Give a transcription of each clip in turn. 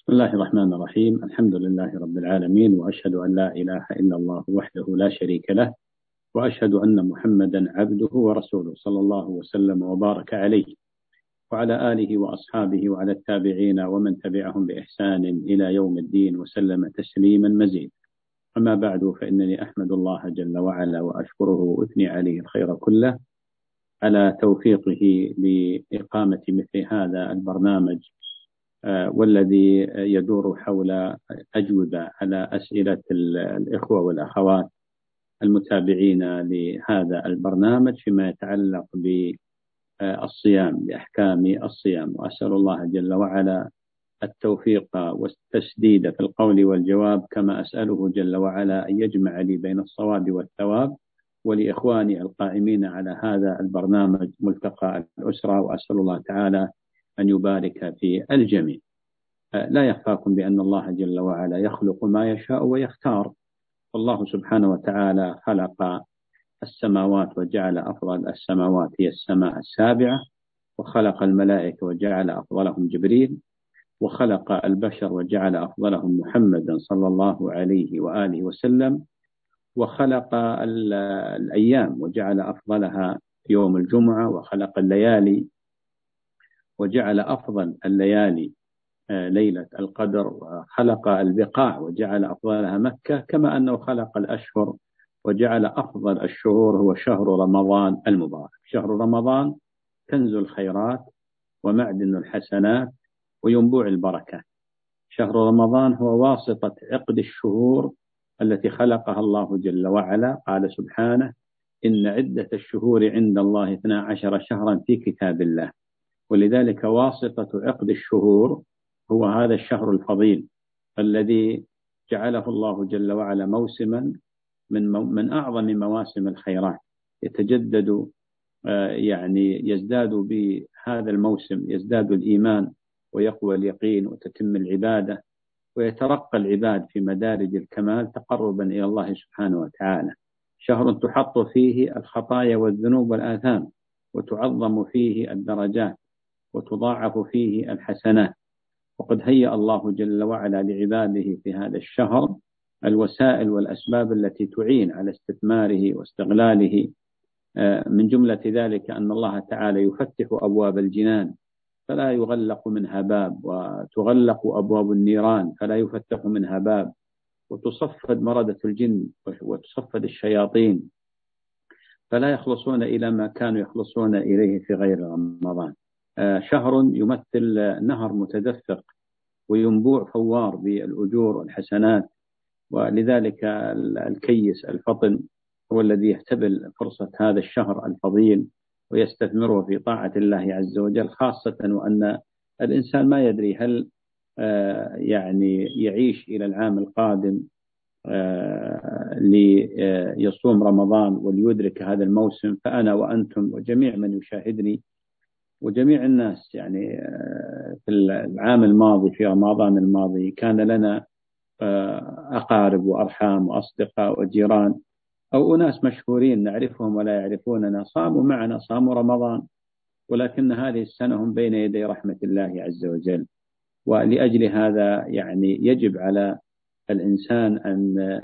بسم الله الرحمن الرحيم. الحمد لله رب العالمين وأشهد أن لا إله إلا الله وحده لا شريك له وأشهد أن محمدا عبده ورسوله صلى الله وسلم وبارك عليه وعلى آله وأصحابه وعلى التابعين ومن تبعهم بإحسان إلى يوم الدين وسلم تسليما مزيدا. أما بعد فإنني أحمد الله جل وعلا وأشكره وأثني عليه الخير كله. على توفيقه لإقامة مثل هذا البرنامج والذي يدور حول أجوبة على أسئلة الإخوة والأخوات المتابعين لهذا البرنامج فيما يتعلق بالصيام بأحكام الصيام. وأسأل الله جل وعلا التوفيق والتسديد في القول والجواب كما أسأله جل وعلا أن يجمع لي بين الصواب والثواب. ولإخواني القائمين على هذا البرنامج ملتقى الأسرة وأسأل الله تعالى أن يبارك في الجميع. لا يخفاكم بأن الله جل وعلا يخلق ما يشاء ويختار. والله سبحانه وتعالى خلق السماوات وجعل أفضل السماوات هي السماء السابعة وخلق الملائكة وجعل أفضلهم جبريل وخلق البشر وجعل أفضلهم محمدا صلى الله عليه وآله وسلم وخلق الأيام وجعل أفضلها يوم الجمعة وخلق الليالي وجعل أفضل الليالي آه، ليلة القدر وخلق البقاع وجعل أفضلها مكة كما أنه خلق الأشهر وجعل أفضل الشهور هو شهر رمضان المبارك. شهر رمضان كنز الخيرات ومعدن الحسنات وينبوع البركات شهر رمضان هو واسطة عقد الشهور التي خلقها الله جل وعلا. قال سبحانه إن عدة الشهور عند الله 12 شهرا في كتاب الله. ولذلك واسطة عقد الشهور هو هذا الشهر الفضيل الذي جعله الله جل وعلا موسما من من أعظم مواسم الخيرات. يتجدد آه، يعني يزداد بهذا الموسم يزداد الإيمان ويقوى اليقين وتتم العبادة ويترقى العباد في مدارج الكمال تقربا إلى الله سبحانه وتعالى. شهر تحط فيه الخطايا والذنوب والآثام وتعظم فيه الدرجات. وتضاعف فيه الحسنات. وقد هيأ الله جل وعلا لعباده في هذا الشهر الوسائل والأسباب التي تعين على استثماره واستغلاله. آه، من جملة ذلك أن الله تعالى يفتح أبواب الجنان فلا يغلق منها باب وتغلق أبواب النيران فلا يفتح منها باب. وتصفد مردة الجن وتصفد الشياطين فلا يخلصون إلى ما كانوا يخلصون إليه في غير رمضان. شهر يمثل نهر متدفق وينبوع فوار بالأجور والحسنات ولذلك الكيس الفطن هو الذي يحتبل فرصة هذا الشهر الفضيل ويستثمره في طاعة الله عز وجل خاصة وأن الإنسان ما يدري هل آه، يعني يعيش إلى العام القادم آه، ليصوم رمضان وليدرك هذا الموسم فأنا وأنتم وجميع من يشاهدني وجميع الناس يعني آه، في العام الماضي في رمضان الماضي كان لنا أقارب وأرحام وأصدقاء وجيران أو أناس مشهورين نعرفهم ولا يعرفوننا صاموا معنا صاموا رمضان. ولكن هذه السنة هم بين يدي رحمة الله عز وجل. ولأجل هذا يعني يجب على الإنسان أن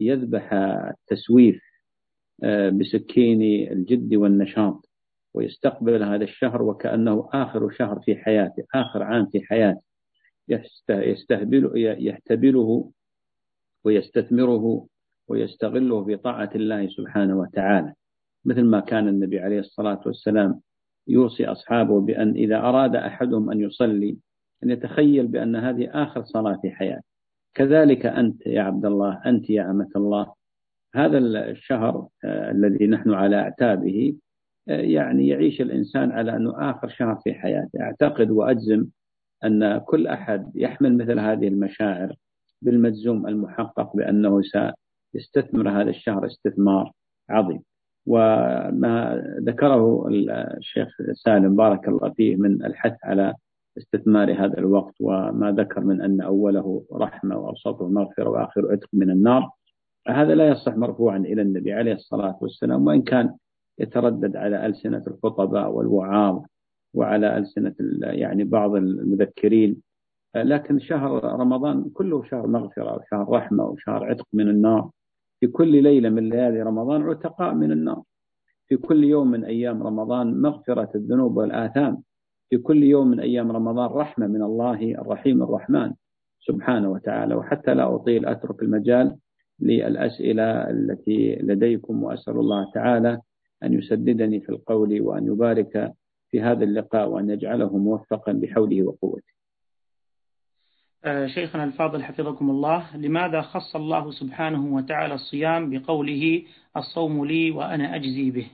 يذبح التسويف آه، بسكين الجد والنشاط. ويستقبل هذا الشهر وكأنه آخر شهر في حياته آخر عام في حياته. يستهبل يحتبله ويستثمره ويستغله في طاعة الله سبحانه وتعالى. مثل ما كان النبي عليه الصلاة والسلام يوصي أصحابه بأن إذا أراد أحدهم أن يصلي أن يتخيل بأن هذه آخر صلاة في حياته. كذلك أنت يا عبد الله أنت يا أمة الله. هذا الشهر آه الذي نحن على أعتابه يعني يعيش الإنسان على أنه آخر شهر في حياته. أعتقد وأجزم أن كل أحد يحمل مثل هذه المشاعر بالمجزوم المحقق بأنه يستثمر هذا الشهر استثمار عظيم. وما ذكره الشيخ سالم بارك الله فيه من الحث على استثمار هذا الوقت وما ذكر من أن أوله رحمة وأوسطه مغفرة وآخره عتق من النار هذا لا يصح مرفوعا إلى النبي عليه الصلاة والسلام وإن كان يتردد على ألسنة الخطباء والوعاظ وعلى ألسنة يعني بعض المذكرين. لكن شهر رمضان كله شهر مغفرة وشهر رحمة وشهر عتق من النار. في كل ليلة من ليالي رمضان عتقاء من النار. في كل يوم من أيام رمضان مغفرة الذنوب والآثام. في كل يوم من أيام رمضان رحمة من الله الرحيم الرحمن سبحانه وتعالى. وحتى لا أطيل أترك المجال للأسئلة التي لديكم وأسأل الله تعالى أن يسددني في القول وأن يبارك في هذا اللقاء وأن يجعله موفقا بحوله وقوته. آه، شيخنا الفاضل حفظكم الله. لماذا خص الله سبحانه وتعالى الصيام بقوله الصوم لي وأنا أجزي به؟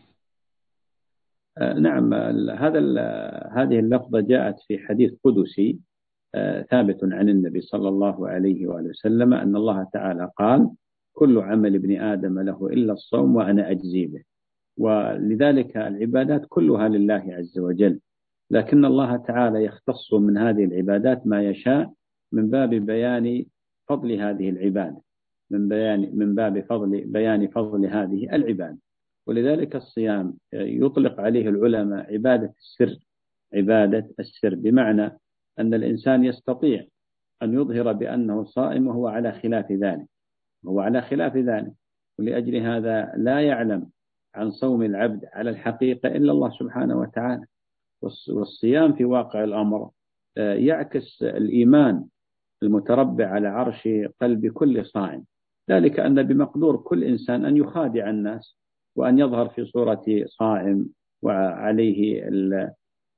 آه، نعم هذا هذه اللفظة جاءت في حديث قدسي آه، ثابت عن النبي صلى الله عليه وآله وسلم أن الله تعالى قال كل عمل ابن آدم له إلا الصوم وأنا أجزي به. ولذلك العبادات كلها لله عز وجل. لكن الله تعالى يختص من هذه العبادات ما يشاء من باب بيان فضل هذه العبادة من بيان من باب فضل بيان فضل هذه العبادة. ولذلك الصيام يطلق عليه العلماء عبادة السر عبادة السر بمعنى أن الإنسان يستطيع أن يظهر بأنه صائم وهو على خلاف ذلك هو على خلاف ذلك. ولأجل هذا لا يعلم عن صوم العبد على الحقيقة إلا الله سبحانه وتعالى. والصيام في واقع الأمر آه، يعكس الإيمان المتربع على عرش قلب كل صائم. ذلك أن بمقدور كل إنسان أن يخادع الناس وأن يظهر في صورة صائم وعليه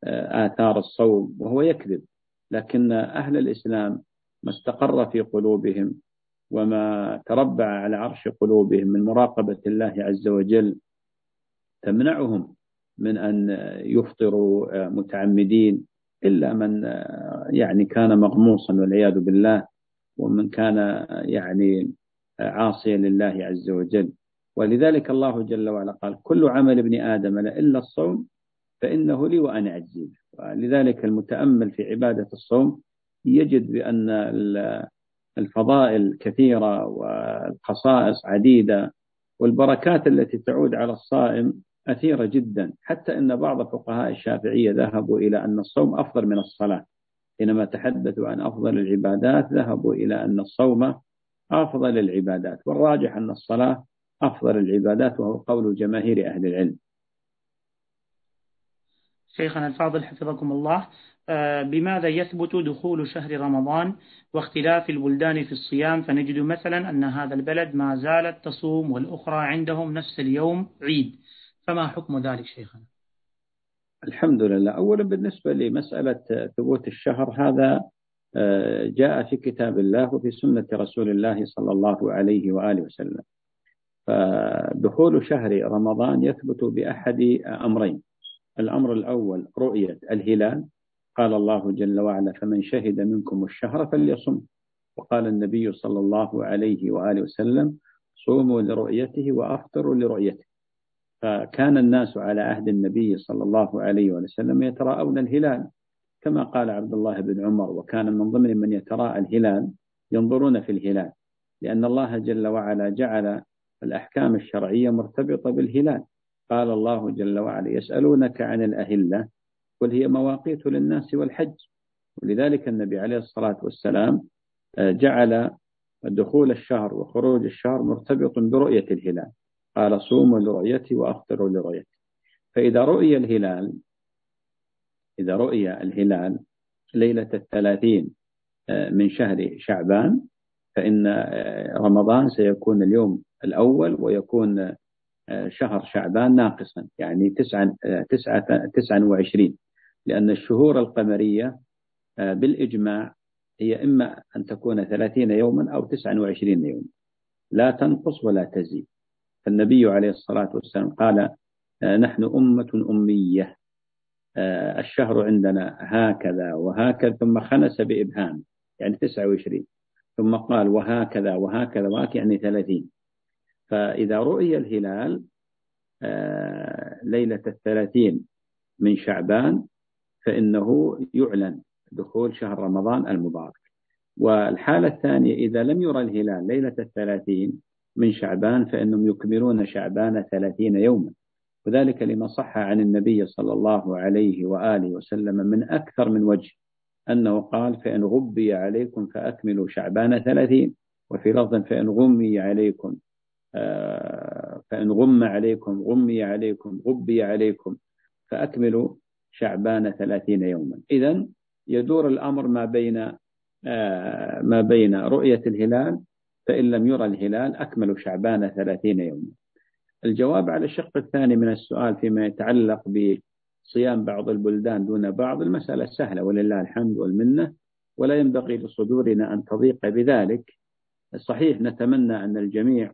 آثار الصوم وهو يكذب. لكن أهل الإسلام ما استقر في قلوبهم وما تربع على عرش قلوبهم من مراقبة الله عز وجل تمنعهم من أن يفطروا متعمدين إلا من يعني كان مغموصا والعياذ بالله ومن كان يعني عاصيا لله عز وجل. ولذلك الله جل وعلا قال كل عمل ابن آدم إلا الصوم فإنه لي وأنا أجزي لذلك المتأمل في عبادة الصوم يجد بأن الفضائل كثيرة والخصائص عديدة والبركات التي تعود على الصائم أثيرة جدا حتى أن بعض فقهاء الشافعية ذهبوا إلى أن الصوم أفضل من الصلاة. حينما تحدثوا عن أفضل العبادات ذهبوا إلى أن الصوم أفضل العبادات. والراجح أن الصلاة أفضل العبادات وهو قول جماهير أهل العلم. شيخنا الفاضل حفظكم الله. آه، بماذا يثبت دخول شهر رمضان واختلاف البلدان في الصيام؟ فنجد مثلا أن هذا البلد ما زالت تصوم والأخرى عندهم نفس اليوم عيد. فما حكم ذلك شيخنا؟ الحمد لله. أولا بالنسبة لمسألة ثبوت الشهر هذا آه، جاء في كتاب الله وفي سنة رسول الله صلى الله عليه وآله وسلم. فدخول شهر رمضان يثبت بأحد أمرين. الأمر الأول رؤية الهلال. قال الله جل وعلا فمن شهد منكم الشهر فليصم وقال النبي صلى الله عليه وآله وسلم صوموا لرؤيته وأفطروا لرؤيته فكان الناس على عهد النبي صلى الله عليه وسلم يتراءون الهلال كما قال عبد الله بن عمر وكان من ضمن من يتراءى الهلال ينظرون في الهلال لأن الله جل وعلا جعل الأحكام الشرعية مرتبطة بالهلال. قال الله جل وعلا يسألونك عن الأهلة قل هي مواقيت للناس والحج. ولذلك النبي عليه الصلاة والسلام آه، جعل دخول الشهر وخروج الشهر مرتبط برؤية الهلال. قال صوموا لرؤيتي وأفطروا لرؤيتي. فإذا رؤي الهلال إذا رؤي الهلال ليلة الثلاثين آه، من شهر شعبان فإن آه، رمضان سيكون اليوم الأول ويكون آه، شهر شعبان ناقصا يعني تسعة, تسعة, تسعة وعشرين. لأن الشهور القمرية بالإجماع هي إما أن تكون ثلاثين يوما أو تسعة وعشرين يوما. لا تنقص ولا تزيد. فالنبي عليه الصلاة والسلام قال آه، نحن أمة أمية آه، الشهر عندنا هكذا وهكذا ثم خنس بإبهام يعني 29 ثم قال وهكذا وهكذا وهكذا يعني 30 فإذا رؤي الهلال آه، ليلة الثلاثين من شعبان فإنه يعلن دخول شهر رمضان المبارك. والحالة الثانية إذا لم يرى الهلال ليلة الثلاثين من شعبان فإنهم يكملون شعبان ثلاثين يوما. وذلك لما صح عن النبي صلى الله عليه وآله وسلم من أكثر من وجه أنه قال فإن غبي عليكم فأكملوا شعبان ثلاثين. وفي لفظ فإن غمي عليكم آه، فإن غم عليكم غمي عليكم غبي عليكم فأكملوا شعبان ثلاثين يوما. إذا يدور الأمر ما بين آه، ما بين رؤية الهلال فإن لم يرى الهلال أكملوا شعبان ثلاثين يوما. الجواب على الشق الثاني من السؤال فيما يتعلق بصيام بعض البلدان دون بعض المسألة سهلة ولله الحمد والمنة ولا ينبغي لصدورنا أن تضيق بذلك. صحيح نتمنى أن الجميع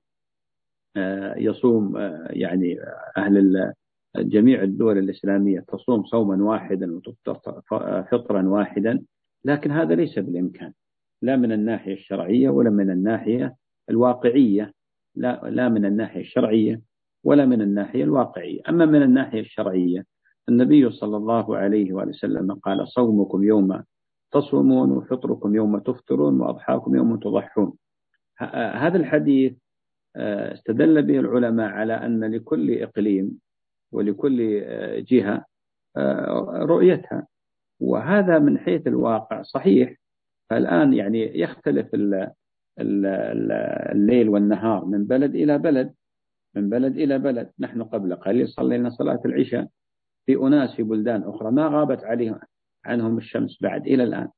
آه، يصوم آه، يعني أهل جميع الدول الإسلامية تصوم صوما واحدا وتفطر فطرا واحدا لكن هذا ليس بالإمكان. لا من الناحية الشرعية ولا من الناحية الواقعية. لا, لا من الناحية الشرعية ولا من الناحية الواقعية. أما من الناحية الشرعية النبي صلى الله عليه وآله وسلم قال صومكم يوم تصومون وفطركم يوم تفطرون وأضحاكم يوم تضحون. هذا الحديث آه، استدل به العلماء على أن لكل إقليم ولكل آه، جهة آه، رؤيتها. وهذا من حيث الواقع. صحيح فالآن يعني يختلف الليل والنهار من بلد إلى بلد من بلد إلى بلد. نحن قبل قليل صلينا صلاة العشاء في أناس في بلدان أخرى. ما غابت عليهم عنهم الشمس بعد إلى الآن.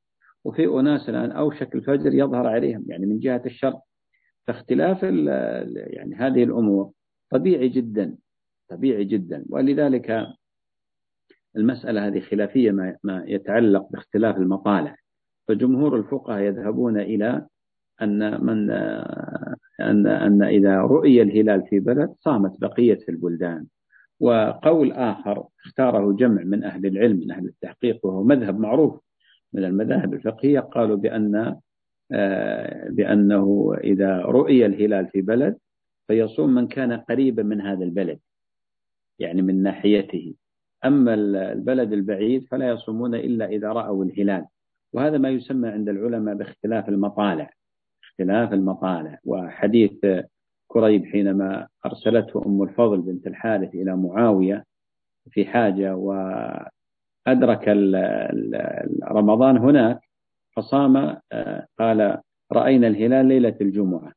وفي أناس الآن أوشك الفجر يظهر عليهم يعني من جهة الشرق فاختلاف يعني هذه الأمور طبيعي جدا طبيعي جدا. ولذلك المسألة هذه خلافية ما يتعلق باختلاف المطالع. فجمهور الفقهاء يذهبون إلى أن من أن أن إذا رؤي الهلال في بلد صامت بقية البلدان. وقول آخر اختاره جمع من أهل العلم من أهل التحقيق وهو مذهب معروف من المذاهب الفقهية قالوا بأن بأنه إذا رؤي الهلال في بلد فيصوم من كان قريبا من هذا البلد يعني من ناحيته. أما البلد البعيد فلا يصومون إلا إذا رأوا الهلال. وهذا ما يسمى عند العلماء باختلاف المطالع اختلاف المطالع. وحديث كريب حينما أرسلته أم الفضل بنت الحارث إلى معاوية في حاجة وأدرك رمضان هناك فصام قال رأينا الهلال ليلة الجمعة.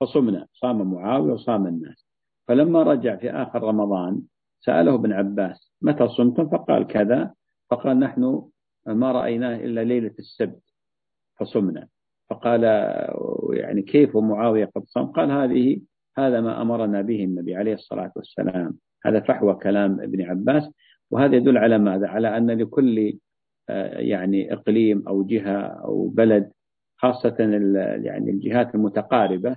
فصمنا صام معاوية وصام الناس. فلما رجع في آخر رمضان سأله ابن عباس متى صمتم؟ فقال كذا. فقال نحن ما رأيناه إلا ليلة السبت فصمنا. فقال يعني كيف معاوية قد صام؟ قال هذه هذا ما أمرنا به النبي عليه الصلاة والسلام. هذا فحوى كلام ابن عباس وهذا يدل على ماذا؟ على أن لكل يعني إقليم أو جهة أو بلد خاصة يعني الجهات المتقاربة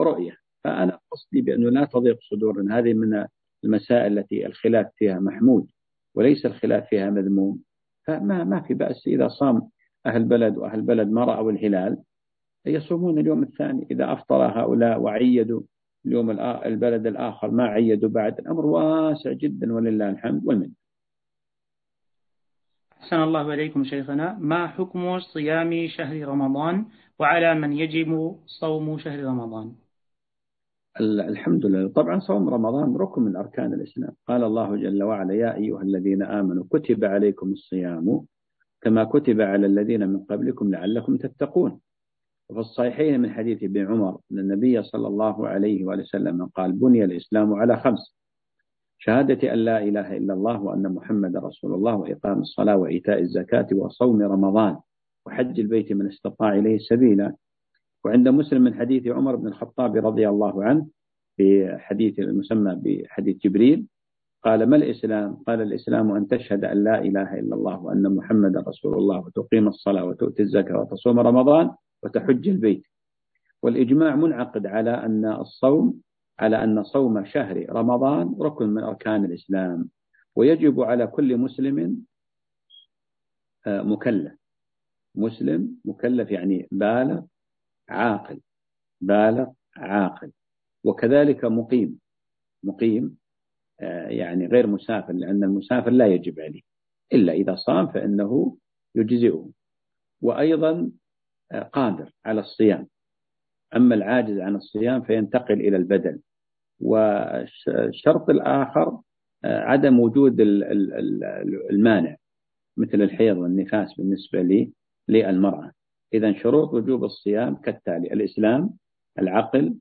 رؤية. فأنا قصدي بأنه لا تضيق صدورنا. هذه من المسائل التي الخلاف فيها محمود وليس الخلاف فيها مذموم. فما ما في بأس إذا صام أهل بلد وأهل بلد ما رأوا الهلال يصومون اليوم الثاني. إذا أفطر هؤلاء وعيدوا اليوم البلد الآخر ما عيدوا بعد الأمر واسع جدا ولله الحمد والمن أحسن الله إليكم شيخنا. ما حكم صيام شهر رمضان وعلى من يجب صوم شهر رمضان؟ الحمد لله. طبعا صوم رمضان ركن من أركان الإسلام. قال الله جل وعلا يا أيها الذين آمنوا كتب عليكم الصيام كما كتب على الذين من قبلكم لعلكم تتقون. وفي الصحيحين من حديث ابن عمر أن النبي صلى الله عليه وسلم قال بني الإسلام على خمس شهادة أن لا إله إلا الله وأن محمد رسول الله وإقام الصلاة وإيتاء الزكاة وصوم رمضان وحج البيت من استطاع إليه سبيلا وعند مسلم من حديث عمر بن الخطاب رضي الله عنه في حديث المسمى بحديث جبريل قال ما الإسلام؟ قال الإسلام أن تشهد أن لا إله إلا الله وأن محمد رسول الله وتقيم الصلاة وتؤتي الزكاة وتصوم رمضان وتحج البيت. والإجماع منعقد على أن الصوم على أن صوم شهر رمضان ركن من أركان الإسلام ويجب على كل مسلم آه، مكلف. مسلم مكلف يعني بالغ عاقل بالغ عاقل. وكذلك مقيم. مقيم آه، يعني غير مسافر لأن المسافر لا يجب عليه. إلا إذا صام فإنه يجزئه. وأيضا آه، قادر على الصيام. أما العاجز عن الصيام فينتقل إلى البدل والشرط الآخر آه، عدم وجود المانع مثل الحيض والنفاس بالنسبة للمرأة. إذا شروط وجوب الصيام كالتالي الإسلام العقل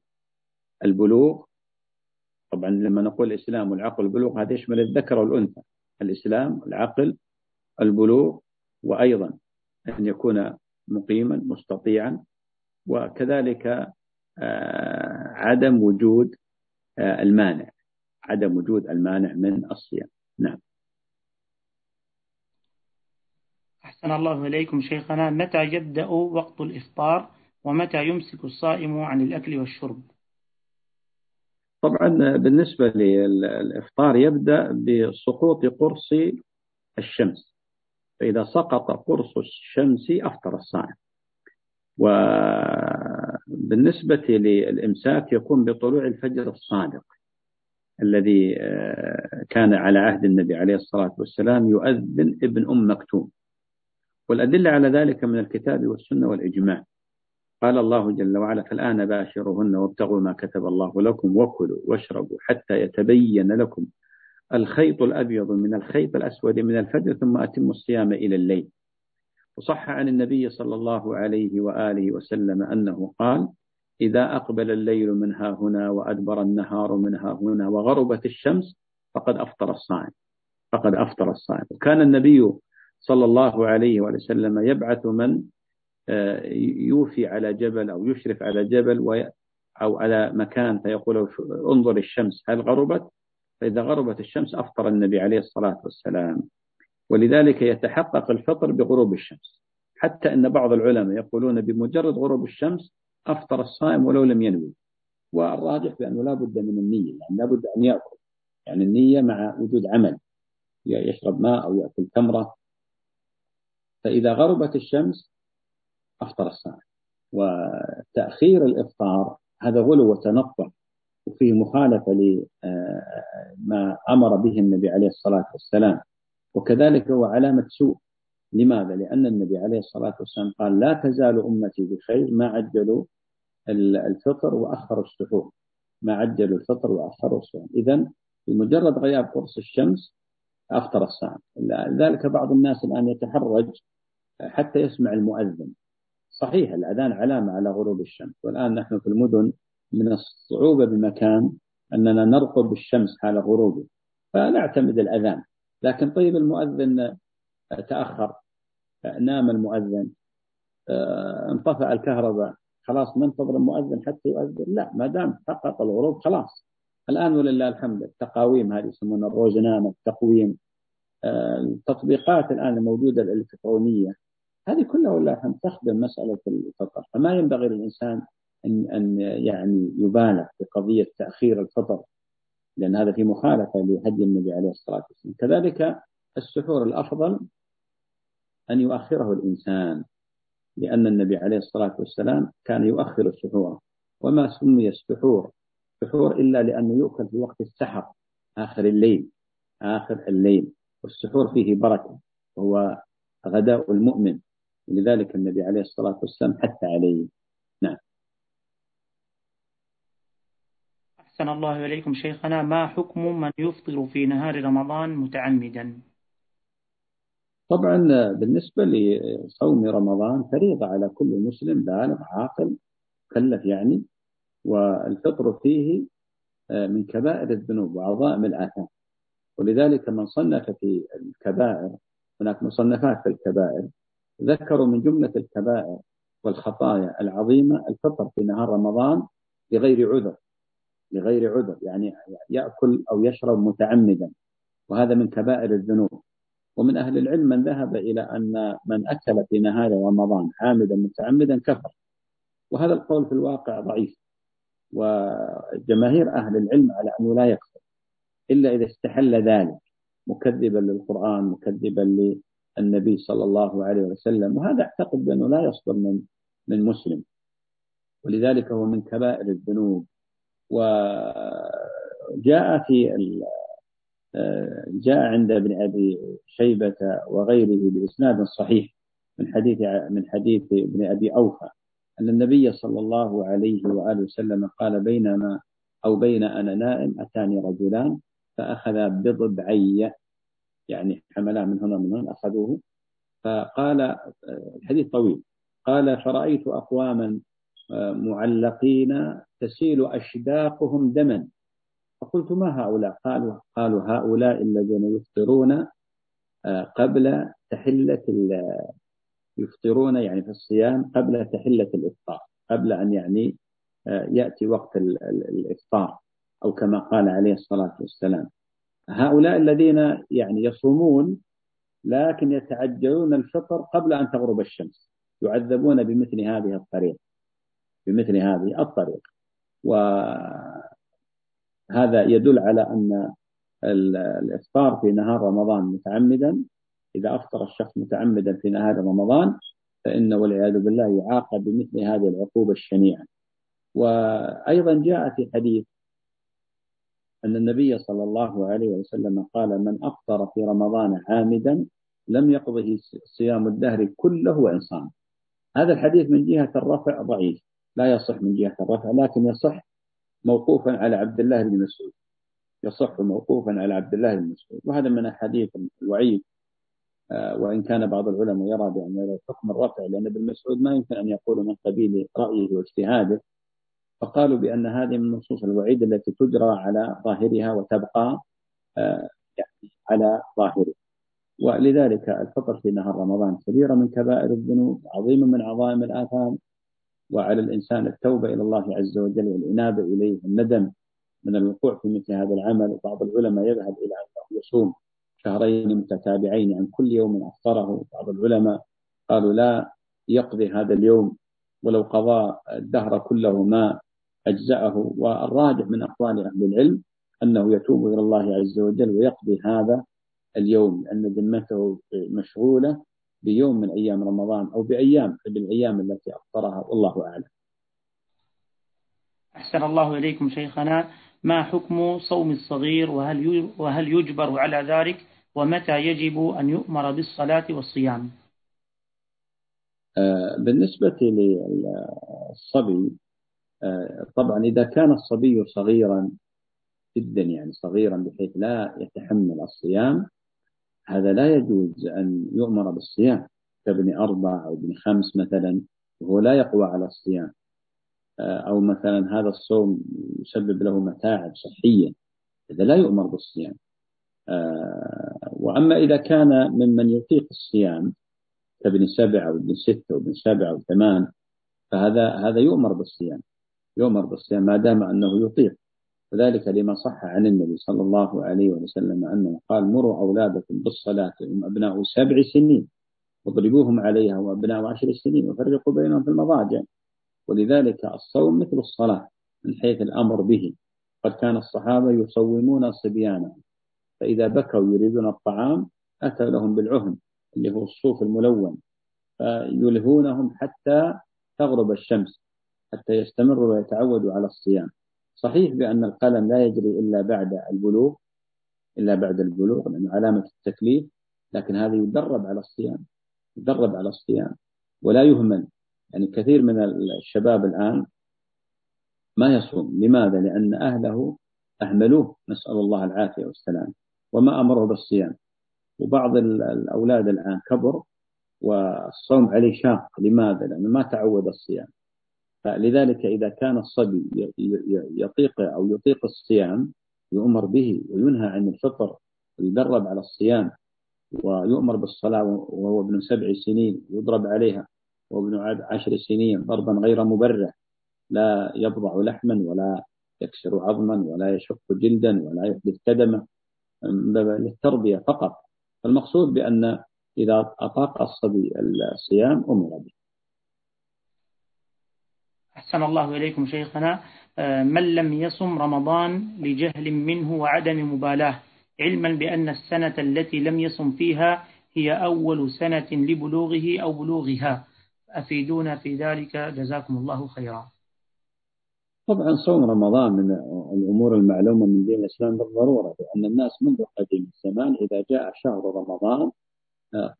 البلوغ. طبعا لما نقول الإسلام والعقل والبلوغ هذا يشمل الذكر والأنثى. الإسلام العقل البلوغ وأيضا أن يكون مقيما مستطيعا وكذلك آه، عدم وجود آه، المانع. عدم وجود المانع من الصيام. نعم. أحسن الله إليكم شيخنا متى يبدأ وقت الإفطار؟ ومتى يمسك الصائم عن الأكل والشرب؟ طبعا بالنسبة للإفطار يبدأ بسقوط قرص الشمس. فإذا سقط قرص الشمس أفطر الصائم. وبالنسبة للإمساك يكون بطلوع الفجر الصادق الذي كان على عهد النبي عليه الصلاة والسلام يؤذن ابن أم مكتوم. والأدلة على ذلك من الكتاب والسنة والإجماع. قال الله جل وعلا فالآن باشرهن وابتغوا ما كتب الله لكم وكلوا واشربوا حتى يتبين لكم الخيط الأبيض من الخيط الأسود من الفجر ثم أتموا الصيام إلى الليل. وصح عن النبي صلى الله عليه وآله وسلم أنه قال إذا أقبل الليل من ها هنا وأدبر النهار من ها هنا وغربت الشمس فقد أفطر الصائم. فقد أفطر الصائم. وكان النبي صلى الله عليه وسلم يبعث من آه، يوفي على جبل أو يشرف على جبل أو على مكان فيقول انظر الشمس هل غربت؟ فإذا غربت الشمس أفطر النبي عليه الصلاة والسلام. ولذلك يتحقق الفطر بغروب الشمس. حتى أن بعض العلماء يقولون بمجرد غروب الشمس أفطر الصائم ولو لم ينوي. والراجح بأنه لا بد من النية يعني لا بد أن يأكل. يعني النية مع وجود عمل. يشرب ماء أو يأكل تمرة. فإذا غربت الشمس أفطر الصائم وتأخير الإفطار هذا غلو وتنطع وفيه مخالفة لما أمر به النبي عليه الصلاة والسلام. وكذلك هو علامة سوء. لماذا؟ لأن النبي عليه الصلاة والسلام قال لا تزال أمتي بخير ما عجلوا الفطر وأخروا السحور. ما عجلوا الفطر وأخروا السحور. إذا بمجرد غياب قرص الشمس أفطر الصائم لذلك بعض الناس الآن يتحرج حتى يسمع المؤذن. صحيح الأذان علامة على غروب الشمس والآن نحن في المدن من الصعوبة بمكان أننا نرقب الشمس حال غروبه فنعتمد الأذان. لكن طيب المؤذن تأخر نام المؤذن انطفأ الكهرباء خلاص ننتظر المؤذن حتى يؤذن. لا ما دام حقق الغروب خلاص. الآن ولله الحمد التقاويم هذه يسمونها الروزنامة التقويم التطبيقات الآن الموجودة الإلكترونية هذه كلها ولا الحمد تخدم مسألة الفطر. فما ينبغي للإنسان أن أن يعني يبالغ في قضية تأخير الفطر لأن هذا في مخالفة لهدي النبي عليه الصلاة والسلام. كذلك السحور الأفضل أن يؤخره الإنسان لأن النبي عليه الصلاة والسلام كان يؤخر السحور. وما سمي السحور سحور إلا لأنه يؤكل في وقت السحر آخر الليل آخر الليل. والسحور فيه بركة وهو غداء المؤمن. ولذلك النبي عليه الصلاة والسلام حث عليه. نعم. أحسن الله إليكم شيخنا. ما حكم من يفطر في نهار رمضان متعمدا؟ طبعا بالنسبة لصوم رمضان فريضة على كل مسلم بالغ عاقل مكلف يعني. والفطر فيه آه، من كبائر الذنوب وعظائم الآثام. ولذلك من صنف في الكبائر هناك مصنفات في الكبائر ذكروا من جملة الكبائر والخطايا العظيمة الفطر في نهار رمضان بغير عذر لغير عذر يعني يأكل أو يشرب متعمدا وهذا من كبائر الذنوب. ومن أهل العلم من ذهب إلى أن من أكل في نهار رمضان عامدا متعمدا كفر. وهذا القول في الواقع ضعيف. وجماهير أهل العلم على أنه لا يكفر إلا إذا استحل ذلك مكذبا للقرآن مكذبا للنبي صلى الله عليه وسلم. وهذا أعتقد بأنه لا يصدر من من مسلم. ولذلك هو من كبائر الذنوب. وجاء في جاء عند ابن أبي شيبة وغيره بإسناد صحيح من حديث من حديث ابن أبي أوفى. أن النبي صلى الله عليه وآله وسلم قال بينما أو بين أنا نائم أتاني رجلان فاخذا بضبعي يعني حملاه من هنا من هنا أخذوه. فقال الحديث طويل. قال فرأيت أقواما معلقين تسيل أشداقهم دما. فقلت ما هؤلاء؟ قالوا قالوا هؤلاء الذين يفطرون قبل تحلة يفطرون يعني في الصيام قبل تحلة الإفطار قبل أن يعني يأتي وقت الإفطار أو كما قال عليه الصلاة والسلام. هؤلاء الذين يعني يصومون لكن يتعجلون الفطر قبل أن تغرب الشمس يعذبون بمثل هذه الطريقة بمثل هذه الطريقة. وهذا يدل على أن الإفطار في نهار رمضان متعمدا إذا أفطر الشخص متعمدا في نهار رمضان فإنه والعياذ بالله يعاقب بمثل هذه العقوبة الشنيعة. وأيضا جاء في حديث أن النبي صلى الله عليه وسلم قال من أفطر في رمضان عامدا لم يقضه صيام الدهر كله وإن صام. هذا الحديث من جهة الرفع ضعيف لا يصح من جهة الرفع لكن يصح موقوفا على عبد الله بن مسعود. يصح موقوفا على عبد الله بن مسعود. وهذا من أحاديث الوعيد. وإن كان بعض العلماء يرى بأن حكم الرفع لأن ابن مسعود ما يمكن أن يقول من قبيل رأيه واجتهاده. فقالوا بأن هذه من نصوص الوعيد التي تجرى على ظاهرها وتبقى آه، يعني على ظاهره ولذلك الفطر في نهار رمضان كبيرة من كبائر الذنوب عظيمة من عظائم الآثام وعلى الإنسان التوبة إلى الله عز وجل والإنابة إليه الندم من الوقوع في مثل هذا العمل. بعض العلماء يذهب إلى أنه يصوم شهرين متتابعين عن كل يوم أفطره بعض العلماء قالوا لا يقضي هذا اليوم ولو قضى الدهر كله ما أجزأه. والراجح من أقوال أهل العلم أنه يتوب إلى الله عز وجل ويقضي هذا اليوم لأن ذمته مشغولة بيوم من أيام رمضان أو بأيام بالأيام التي أفطرها والله أعلم. أحسن الله إليكم شيخنا. ما حكم صوم الصغير وهل وهل يجبر على ذلك ومتى يجب أن يؤمر بالصلاة والصيام؟ آه، بالنسبة للصبي آه، طبعا إذا كان الصبي صغيرا جدا يعني صغيرا بحيث لا يتحمل الصيام هذا لا يجوز أن يؤمر بالصيام. كابن أربع أو ابن خمس مثلا وهو لا يقوى على الصيام. أو مثلا هذا الصوم يسبب له متاعب صحية هذا لا يؤمر بالصيام. آه، وأما إذا كان ممن يطيق الصيام كابن سبع أو ابن ستة أو ابن سبع أو ثمان فهذا هذا يؤمر بالصيام يؤمر بالصيام ما دام أنه يطيق. وذلك لما صح عن النبي صلى الله عليه وسلم أنه قال مروا أولادكم بالصلاة هم أبناء سبع سنين واضربوهم عليها وأبناء عشر سنين وفرقوا بينهم في المضاجع. ولذلك الصوم مثل الصلاة من حيث الأمر به. قد كان الصحابة يصومون صبيانهم فإذا بكوا يريدون الطعام أتى لهم بالعهن اللي هو الصوف الملون فيلهونهم حتى تغرب الشمس حتى يستمروا ويتعودوا على الصيام. صحيح بأن القلم لا يجري إلا بعد البلوغ إلا بعد البلوغ لأنه علامة التكليف لكن هذا يدرب على الصيام يدرب على الصيام ولا يهمل. يعني كثير من الشباب الآن ما يصوم. لماذا؟ لأن أهله أهملوه. نسأل الله العافية والسلام. وما أمره بالصيام. وبعض الأولاد الآن كبر والصوم عليه شاق. لماذا؟ لأنه ما تعود الصيام. فلذلك إذا كان الصبي يطيق أو يطيق الصيام يؤمر به وينهى عن الفطر ويدرب على الصيام ويؤمر بالصلاة وهو ابن سبع سنين يضرب عليها. وابن عشر سنين ضربا غير مبرح لا يبضع لحما ولا يكسر عظما ولا يشق جلدا ولا يحدث كدمة للتربية فقط. فالمقصود بأن إذا أطاق الصبي الصيام أمر به. أحسن الله إليكم شيخنا. آه، من لم يصم رمضان لجهل منه وعدم مبالاة؟ علما بأن السنة التي لم يصم فيها هي أول سنة لبلوغه أو بلوغها. أفيدونا في ذلك؟ جزاكم الله خيرا. طبعا صوم رمضان من الأمور المعلومة من دين الإسلام بالضرورة لأن الناس منذ قديم الزمان إذا جاء شهر رمضان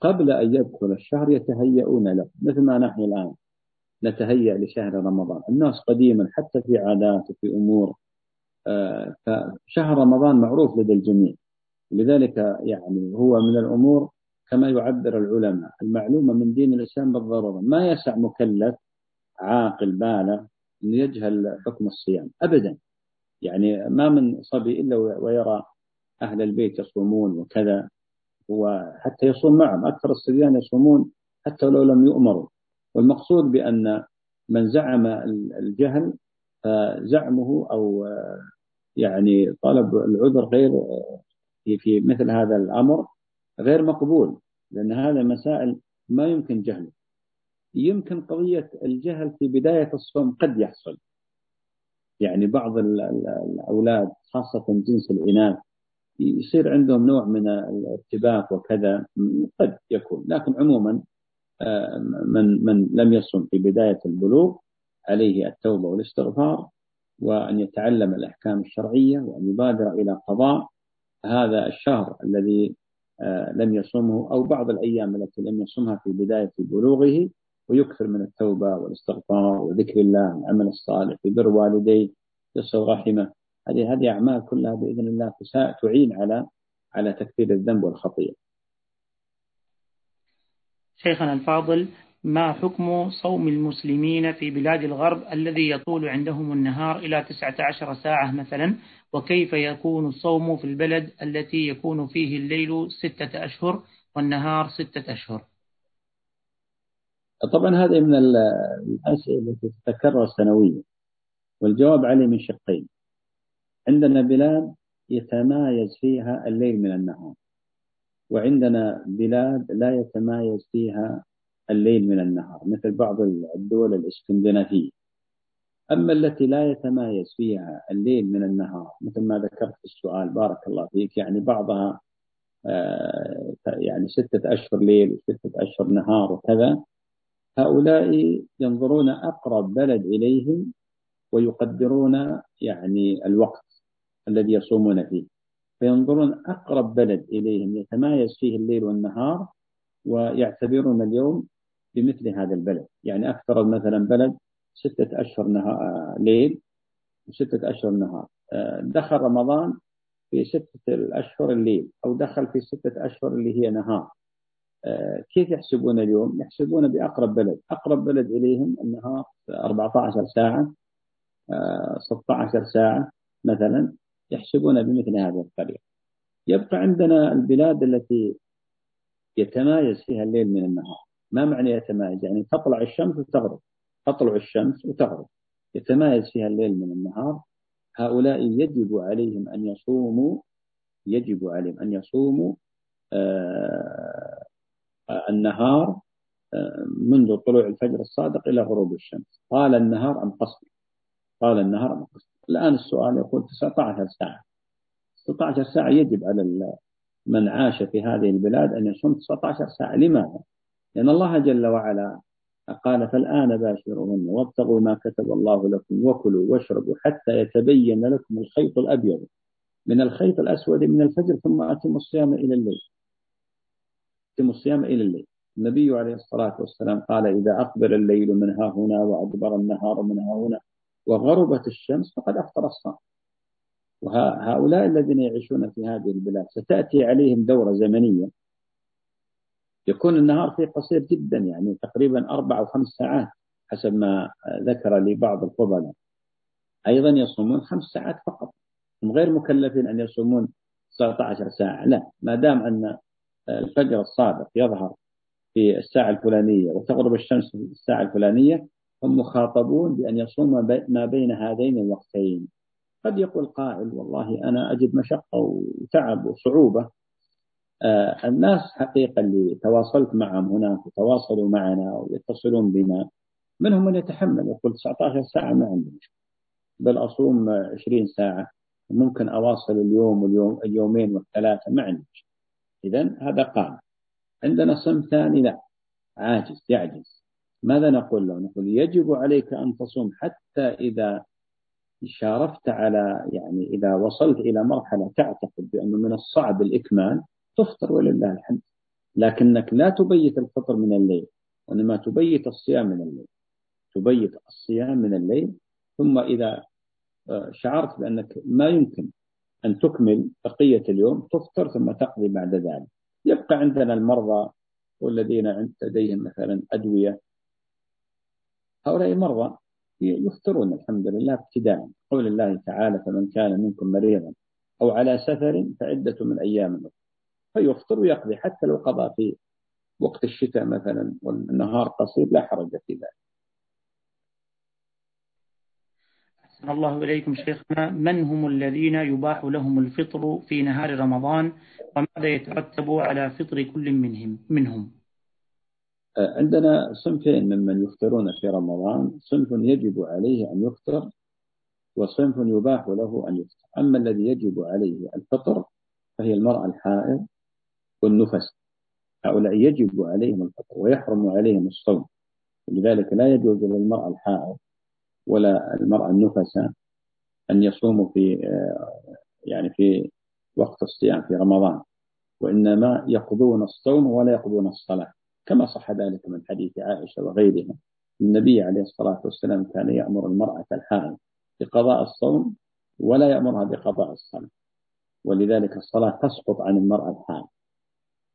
قبل أن يدخل الشهر يتهيئون له مثل ما نحن الآن نتهيأ لشهر رمضان. الناس قديما حتى في عادات وفي أمور آه، فشهر رمضان معروف لدى الجميع. لذلك يعني هو من الأمور كما يعبر العلماء. المعلومة من دين الإسلام بالضرورة. ما يسع مكلف عاقل بالغ أن يجهل حكم الصيام. أبدا. يعني ما من صبي إلا ويرى أهل البيت يصومون وكذا. وحتى يصوم معهم. أكثر الصبيان يصومون حتى لو لم يؤمروا. والمقصود بأن من زعم الجهل فزعمه أو يعني طلب العذر غير في, في مثل هذا الأمر. غير مقبول لأن هذا مسائل ما يمكن جهله. يمكن قضية الجهل في بداية الصوم قد يحصل. يعني بعض الأولاد خاصة جنس الإناث يصير عندهم نوع من الارتباك وكذا قد يكون. لكن عموما آه، من من لم يصم في بداية البلوغ عليه التوبة والاستغفار وأن يتعلم الأحكام الشرعية وأن يبادر إلى قضاء هذا الشهر الذي لم يصومه أو بعض الأيام التي لم يصومها في بداية بلوغه ويكثر من التوبة والاستغفار وذكر الله العمل الصالح في بر والديه يصل رحمة هذه هذه أعمال كلها بإذن الله تعين على على تكفير الذنب والخطيئة. شيخنا الفاضل ما حكم صوم المسلمين في بلاد الغرب الذي يطول عندهم النهار إلى 19 ساعة مثلا؟ وكيف يكون الصوم في البلد التي يكون فيه الليل ستة أشهر والنهار ستة أشهر؟ طبعا هذه من الأسئلة التي تتكرر سنويا والجواب عليه من شقين. عندنا بلاد يتمايز فيها الليل من النهار وعندنا بلاد لا يتمايز فيها الليل من النهار مثل بعض الدول الإسكندنافية. أما التي لا يتمايز فيها الليل من النهار مثل ما ذكرت في السؤال بارك الله فيك يعني بعضها آه، يعني ستة أشهر ليل وستة أشهر نهار وكذا هؤلاء ينظرون أقرب بلد إليهم ويقدرون يعني الوقت الذي يصومون فيه. فينظرون أقرب بلد إليهم يتمايز فيه الليل والنهار ويعتبرون اليوم بمثل هذا البلد. يعني أكثر مثلا بلد ستة أشهر نهار ليل وستة أشهر نهار. دخل رمضان في ستة الأشهر الليل أو دخل في ستة أشهر اللي هي نهار. كيف يحسبون اليوم؟ يحسبون بأقرب بلد. أقرب بلد إليهم النهار 14 ساعة 16 ساعة مثلا. يحسبون بمثل هذه الطريقة. يبقى عندنا البلاد التي يتمايز فيها الليل من النهار. ما معنى يتمايز؟ يعني تطلع الشمس وتغرب. تطلع الشمس وتغرب. يتمايز فيها الليل من النهار. هؤلاء يجب عليهم أن يصوموا يجب عليهم أن يصوموا آه النهار آه منذ طلوع الفجر الصادق إلى غروب الشمس. طال النهار أم قصر؟ طال النهار أم قصر؟ الآن السؤال يقول 19 ساعة. 19 ساعة يجب على من عاش في هذه البلاد أن يصوم 19 ساعة. لماذا؟ لأن الله جل وعلا قال فالآن باشرهن وابتغوا ما كتب الله لكم وكلوا واشربوا حتى يتبين لكم الخيط الأبيض من الخيط الأسود من الفجر ثم أتموا الصيام إلى الليل. أتموا الصيام إلى الليل. النبي عليه الصلاة والسلام قال إذا أقبل الليل من ها هنا وأدبر النهار من ها هنا وغربت الشمس فقد أفطر الصائم. وهؤلاء الذين يعيشون في هذه البلاد ستأتي عليهم دورة زمنية يكون النهار فيه قصير جدا يعني تقريبا أربع أو خمس ساعات حسب ما ذكر لي بعض الفضلاء أيضا يصومون خمس ساعات فقط هم غير مكلفين أن يصومون 19 ساعة. لا ما دام أن الفجر الصادق يظهر في الساعة الفلانية وتغرب الشمس في الساعة الفلانية هم مخاطبون بأن يصوموا ما بين هذين الوقتين. قد يقول قائل والله أنا أجد مشقة وتعب وصعوبة الناس حقيقة اللي تواصلت معهم هناك وتواصلوا معنا ويتصلون بنا منهم من يتحمل يقول 19 ساعة ما عندي مشكلة بل أصوم 20 ساعة ممكن أواصل اليوم واليوم اليومين والثلاثة ما عندي مشكلة. إذا هذا قام عندنا صنف ثاني لا. عاجز يعجز. ماذا نقول له؟ نقول يجب عليك أن تصوم حتى إذا شارفت على يعني إذا وصلت إلى مرحلة تعتقد بأنه من الصعب الإكمال تفطر ولله الحمد. لكنك لا تبيت الفطر من الليل وإنما تبيت الصيام من الليل. تبيت الصيام من الليل ثم إذا آه، شعرت بأنك ما يمكن أن تكمل بقية اليوم تفطر ثم تقضي بعد ذلك. يبقى عندنا المرضى والذين لديهم مثلا أدوية. هؤلاء مرضى يفطرون الحمد لله ابتداء قول الله تعالى فمن كان منكم مريضا أو على سفر فعدة من أيام أخرى. فيفطر ويقضي. حتى لو قضى في وقت الشتاء مثلا والنهار قصير لا حرج في ذلك. أحسن الله إليكم شيخنا. من هم الذين يباح لهم الفطر في نهار رمضان؟ وماذا يترتب على فطر كل منهم منهم؟ عندنا صنفين ممن يفطرون في رمضان. صنف يجب عليه أن يفطر وصنف يباح له أن يفطر. أما الذي يجب عليه الفطر فهي المرأة الحائض والنفس. هؤلاء يجب عليهم الفطر ويحرم عليهم الصوم. لذلك لا يجوز للمرأة الحائض ولا المرأة النفسة أن يصوموا في يعني في وقت الصيام في رمضان وإنما يقضون الصوم ولا يقضون الصلاة. كما صح ذلك من حديث عائشة وغيرها. النبي عليه الصلاة والسلام كان يأمر المرأة الحائض بقضاء الصوم ولا يأمرها بقضاء الصلاة. ولذلك الصلاة تسقط عن المرأة الحائض.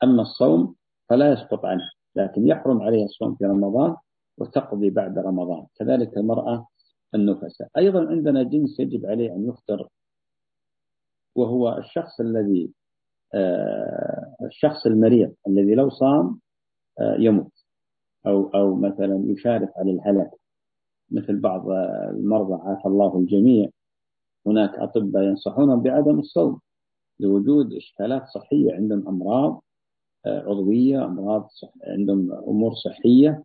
أما الصوم فلا يسقط عنه لكن يحرم عليها الصوم في رمضان وتقضي بعد رمضان كذلك المرأة النفساء أيضا عندنا جنس يجب عليه أن يفطر وهو الشخص الذي آه، الشخص المريض الذي لو صام آه، يموت أو أو مثلا يشارف على الهلاك مثل بعض المرضى عافى الله الجميع. هناك أطباء ينصحونهم بعدم الصوم لوجود إشكالات صحية عندهم أمراض عضوية أمراض صح عندهم أمور صحية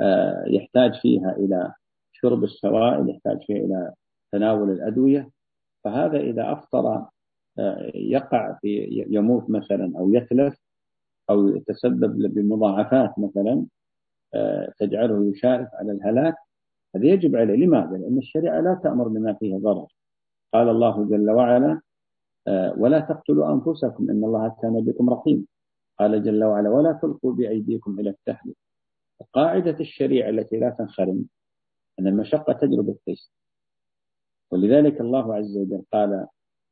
آه، يحتاج فيها إلى شرب السوائل يحتاج فيها إلى تناول الأدوية. فهذا إذا أفطر يقع في يموت مثلا أو يتلف أو يتسبب بمضاعفات مثلا آه، تجعله يشارف على الهلاك هذا يجب عليه. لماذا؟ لأن الشريعة لا تأمر بما فيه ضرر. قال الله جل وعلا آه، ولا تقتلوا أنفسكم إن الله كان بكم رحيم. قال جل وعلا ولا تلقوا بأيديكم إلى التهلكة قاعدة الشريعة التي لا تنخرم أن المشقة تجلب التيسير ولذلك الله عز وجل قال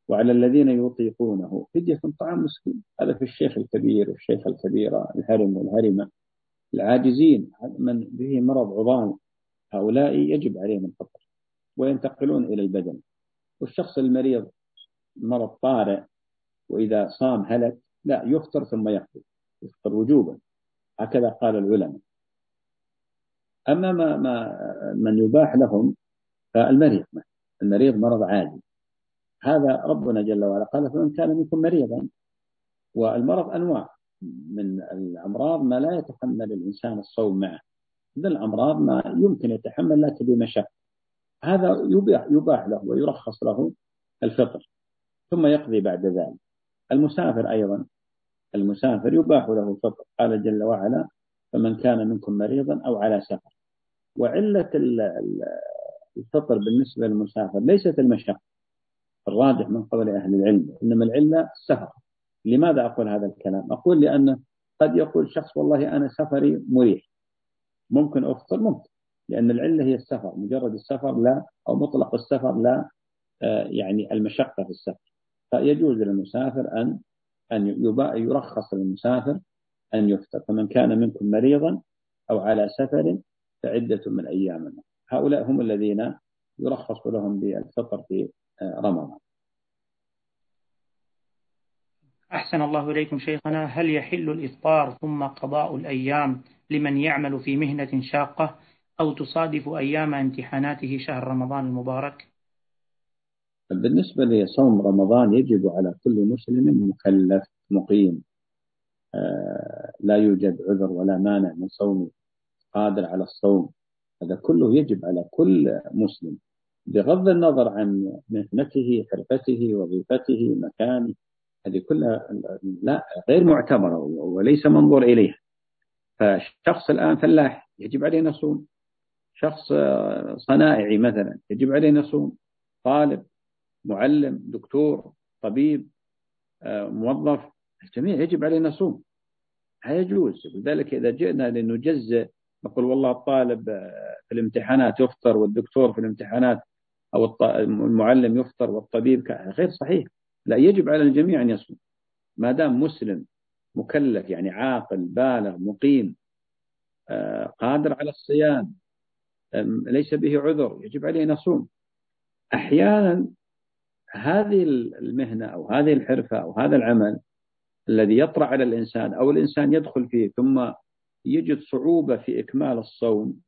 وعلى الذين يطيقونه فدية طعام مسكين. هذا في الشيخ الكبير والشيخ الكبيرة الهرم والهرمة العاجزين من به مرض عظام هؤلاء يجب عليهم الفطر وينتقلون إلى البدن. والشخص المريض مرض طارئ وإذا صام هلك لا يفطر ثم يقضي يفطر وجوبا. هكذا قال العلماء. أما ما, ما من يباح لهم فالمريض المريض مرض عادي. هذا ربنا جل وعلا قال فمن كان منكم مريضا والمرض أنواع. من الأمراض ما لا يتحمل الإنسان الصوم معه. من الأمراض ما يمكن يتحمل لكن بمشقة هذا يباح, يباح له ويرخص له الفطر ثم يقضي بعد ذلك. المسافر أيضا. المسافر يباح له الفطر قال جل وعلا فمن كان منكم مريضا أو على سفر. وعلة الفطر بالنسبة للمسافر ليست المشقة. الراجح من قول أهل العلم إنما العلة السفر. لماذا أقول هذا الكلام؟ أقول لأن قد يقول شخص والله أنا سفري مريح. ممكن أفطر ممكن لأن العلة هي السفر. مجرد السفر لا أو مطلق السفر لا آه، يعني المشقة في السفر. فيجوز للمسافر أن أن يرخص للمسافر أن يفطر. فمن كان منكم مريضا أو على سفر فعدة من أيام. هؤلاء هم الذين يرخص لهم بالفطر في رمضان. أحسن الله إليكم شيخنا. هل يحل الإفطار ثم قضاء الأيام لمن يعمل في مهنة شاقة أو تصادف أيام امتحاناته شهر رمضان المبارك؟ بالنسبة لصوم رمضان يجب على كل مسلم مكلف مقيم. آه، لا يوجد عذر ولا مانع من صومه قادر على الصوم. هذا كله يجب على كل مسلم بغض النظر عن مهنته حرفته وظيفته مكانه. هذه كلها لا غير معتبرة وليس منظور إليها. فشخص الآن فلاح يجب عليه يصوم. شخص صنائعي مثلا يجب عليه يصوم. طالب معلم دكتور طبيب موظف الجميع يجب عليه يصوم لا يجوز. لذلك إذا جئنا لنجزئ نقول والله الطالب في الامتحانات يفطر والدكتور في الامتحانات أو المعلم يفطر والطبيب غير صحيح. لا يجب على الجميع أن يصوم. ما دام مسلم مكلف يعني عاقل بالغ مقيم آه، قادر على الصيام ليس به عذر يجب عليه أن يصوم. أحيانا هذه المهنة أو هذه الحرفة أو هذا العمل الذي يطرأ على الإنسان أو الإنسان يدخل فيه ثم يجد صعوبة في إكمال الصوم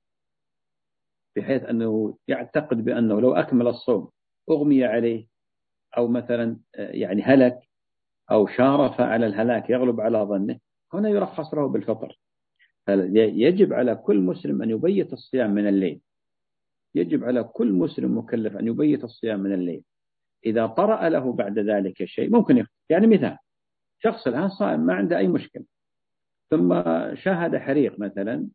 بحيث أنه يعتقد بأنه لو أكمل الصوم أغمي عليه أو مثلا يعني هلك أو شارف على الهلاك يغلب على ظنه هنا يرخص له بالفطر. يجب على كل مسلم أن يبيت الصيام من الليل. يجب على كل مسلم مكلف أن يبيت الصيام من الليل. إذا طرأ له بعد ذلك شيء ممكن يخطئ. يعني مثال شخص الآن صائم ما عنده أي مشكلة ثم شاهد حريق مثلا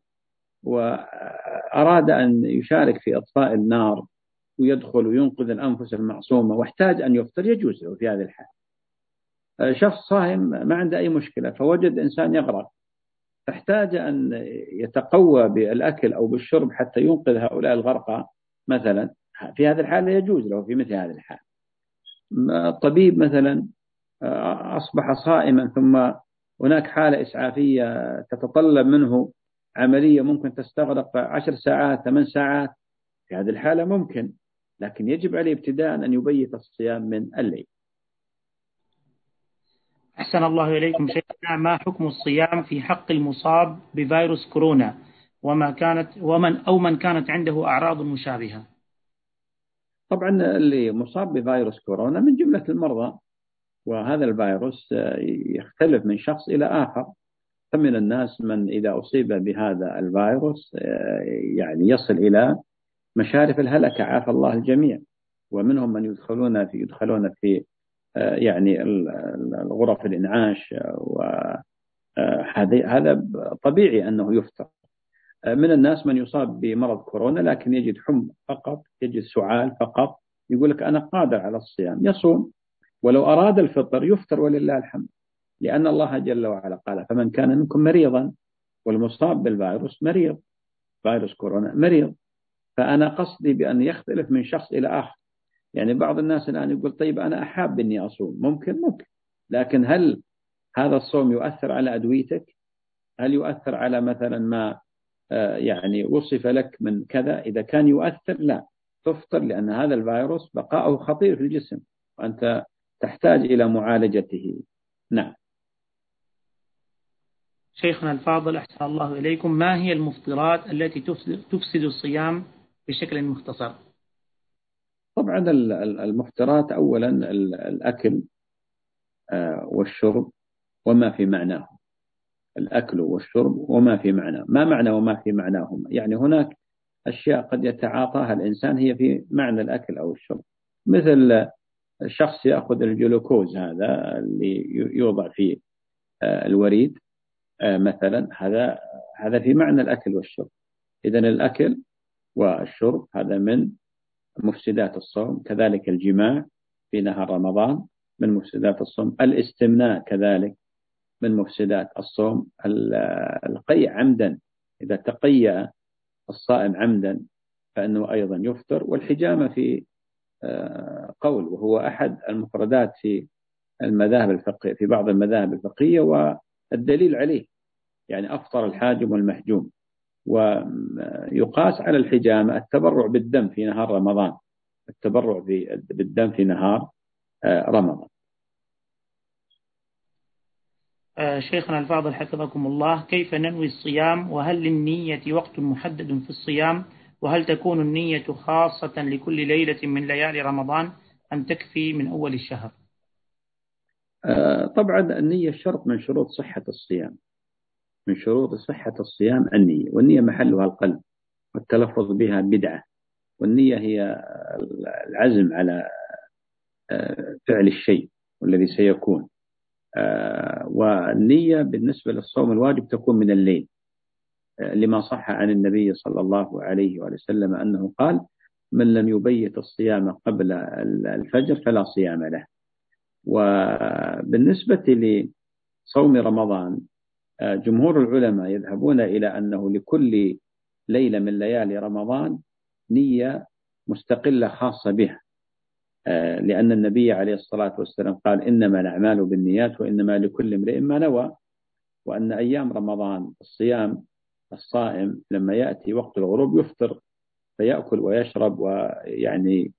وأراد أن يشارك في إطفاء النار ويدخل وينقذ الأنفس المعصومة واحتاج أن يفطر يجوز له في هذه الحال شخص صائم ما عنده أي مشكلة فوجد إنسان يغرق فاحتاج أن يتقوى بالأكل أو بالشرب حتى ينقذ هؤلاء الغرقى مثلا. في هذه الحالة يجوز له في مثل هذه الحال الطبيب مثلا أصبح صائما ثم هناك حالة إسعافية تتطلب منه عملية ممكن تستغرق عشر ساعات ثمان ساعات. في هذه الحالة ممكن لكن يجب عليه ابتداء أن يبيت الصيام من الليل. أحسن الله إليكم. شيخنا ما حكم الصيام في حق المصاب بفيروس كورونا؟ وما كانت ومن أو من كانت عنده أعراض مشابهة؟ طبعا اللي مصاب بفيروس كورونا من جملة المرضى وهذا الفيروس يختلف من شخص إلى آخر. فمن الناس من إذا أصيب بهذا الفيروس يعني يصل إلى مشارف الهلكة. عافى الله الجميع. ومنهم من يدخلون في يدخلون في يعني الغرف الإنعاش وهذا طبيعي أنه يفتر. من الناس من يصاب بمرض كورونا لكن يجد حم فقط يجد سعال فقط يقول لك أنا قادر على الصيام يصوم. ولو أراد الفطر يفطر ولله الحمد لأن الله جل وعلا قال فمن كان منكم مريضا والمصاب بالفيروس مريض فيروس كورونا مريض فأنا قصدي بأن يختلف من شخص إلى آخر. يعني بعض الناس الآن يقول طيب أنا أحاب أني أصوم. ممكن ممكن. لكن هل هذا الصوم يؤثر على أدويتك؟ هل يؤثر على مثلا ما يعني وصف لك من كذا. إذا كان يؤثر لا تفطر لأن هذا الفيروس بقاؤه خطير في الجسم وأنت تحتاج إلى معالجته. نعم. شيخنا الفاضل أحسن الله إليكم. ما هي المفطرات التي تفسد الصيام بشكل مختصر؟ طبعا المفطرات أولا الأكل آه، والشرب وما في معناه. الأكل والشرب وما في معناه ما معنى وما في معناهما؟ يعني هناك أشياء قد يتعاطاها الإنسان هي في معنى الأكل أو الشرب. مثل الشخص يأخذ الجلوكوز هذا اللي يوضع في آه، الوريد آه، مثلا. هذا هذا في معنى الأكل والشرب. إذا الأكل والشرب هذا من مفسدات الصوم كذلك الجماع في نهار رمضان من مفسدات الصوم. الاستمناء كذلك من مفسدات الصوم القيء عمدا. إذا تقيأ الصائم عمدا فإنه أيضا يفطر. والحجامة في آه، قول وهو أحد المفردات في المذاهب الفقهية في بعض المذاهب الفقهية والدليل عليه. يعني أفطر الحاجم والمحجوم. ويقاس على الحجامة التبرع بالدم في نهار رمضان. التبرع بالدم في نهار آه، رمضان آه، شيخنا الفاضل حفظكم الله كيف ننوي الصيام؟ وهل للنية وقت محدد في الصيام؟ وهل تكون النية خاصة لكل ليلة من ليالي رمضان أم تكفي من أول الشهر؟ آه، طبعا النية شرط من شروط صحة الصيام. من شروط صحة الصيام النية والنية محلها القلب والتلفظ بها بدعة. والنية هي العزم على آه، فعل الشيء والذي سيكون. آه، والنية بالنسبة للصوم الواجب تكون من الليل. آه، لما صح عن النبي صلى الله عليه وسلم أنه قال من لم يبيت الصيام قبل الفجر فلا صيام له. وبالنسبة لصوم رمضان آه، جمهور العلماء يذهبون إلى أنه لكل ليلة من ليالي رمضان نية مستقلة خاصة بها. آه، لأن النبي عليه الصلاة والسلام قال إنما الأعمال بالنيات وإنما لكل امرئ ما نوى وأن أيام رمضان الصيام الصائم لما يأتي وقت الغروب يفطر فيأكل ويشرب ويعني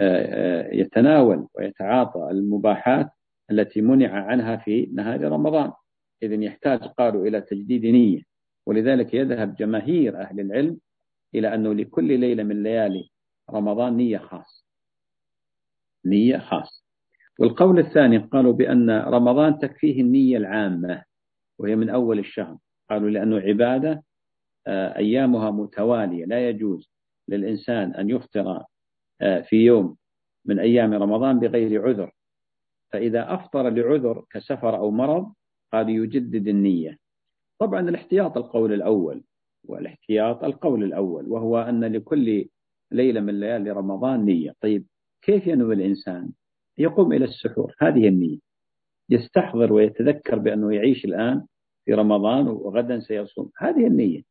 آه، آه، يتناول ويتعاطى المباحات التي منع عنها في نهار رمضان. إذن يحتاج قالوا إلى تجديد نية. ولذلك يذهب جماهير أهل العلم إلى أنه لكل ليلة من ليالي رمضان نية خاصة. نية خاصة. والقول الثاني قالوا بأن رمضان تكفيه النية العامة وهي من أول الشهر. قالوا لأنه عبادة آه، أيامها متوالية. لا يجوز للإنسان أن يفطر آه، في يوم من أيام رمضان بغير عذر. فإذا أفطر لعذر كسفر أو مرض قال يجدد النية. طبعا الاحتياط القول الأول والاحتياط القول الأول وهو أن لكل ليلة من ليالي رمضان نية. طيب كيف ينوي الإنسان؟ يقوم إلى السحور. هذه النية. يستحضر ويتذكر بأنه يعيش الآن في رمضان وغدا سيصوم. هذه النية.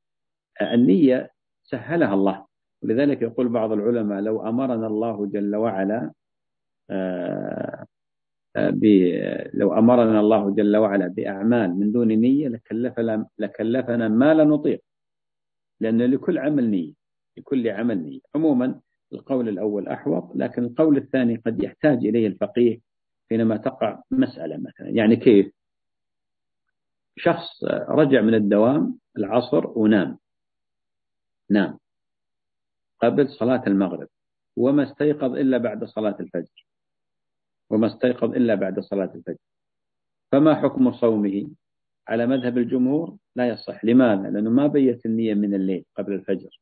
النية سهلها الله. ولذلك يقول بعض العلماء لو أمرنا الله جل وعلا آه، آه، لو أمرنا الله جل وعلا بأعمال من دون نية لكلفنا, لكلفنا ما لا نطيق. لأن لكل عمل نية. لكل عمل نية. عموما القول الأول أحوط لكن القول الثاني قد يحتاج إليه الفقيه حينما تقع مسألة مثلا. يعني كيف؟ شخص رجع من الدوام العصر ونام. نام. قبل صلاة المغرب. وما استيقظ إلا بعد صلاة الفجر. وما استيقظ إلا بعد صلاة الفجر. فما حكم صومه؟ على مذهب الجمهور لا يصح. لماذا؟ لأنه ما بيت النية من الليل قبل الفجر.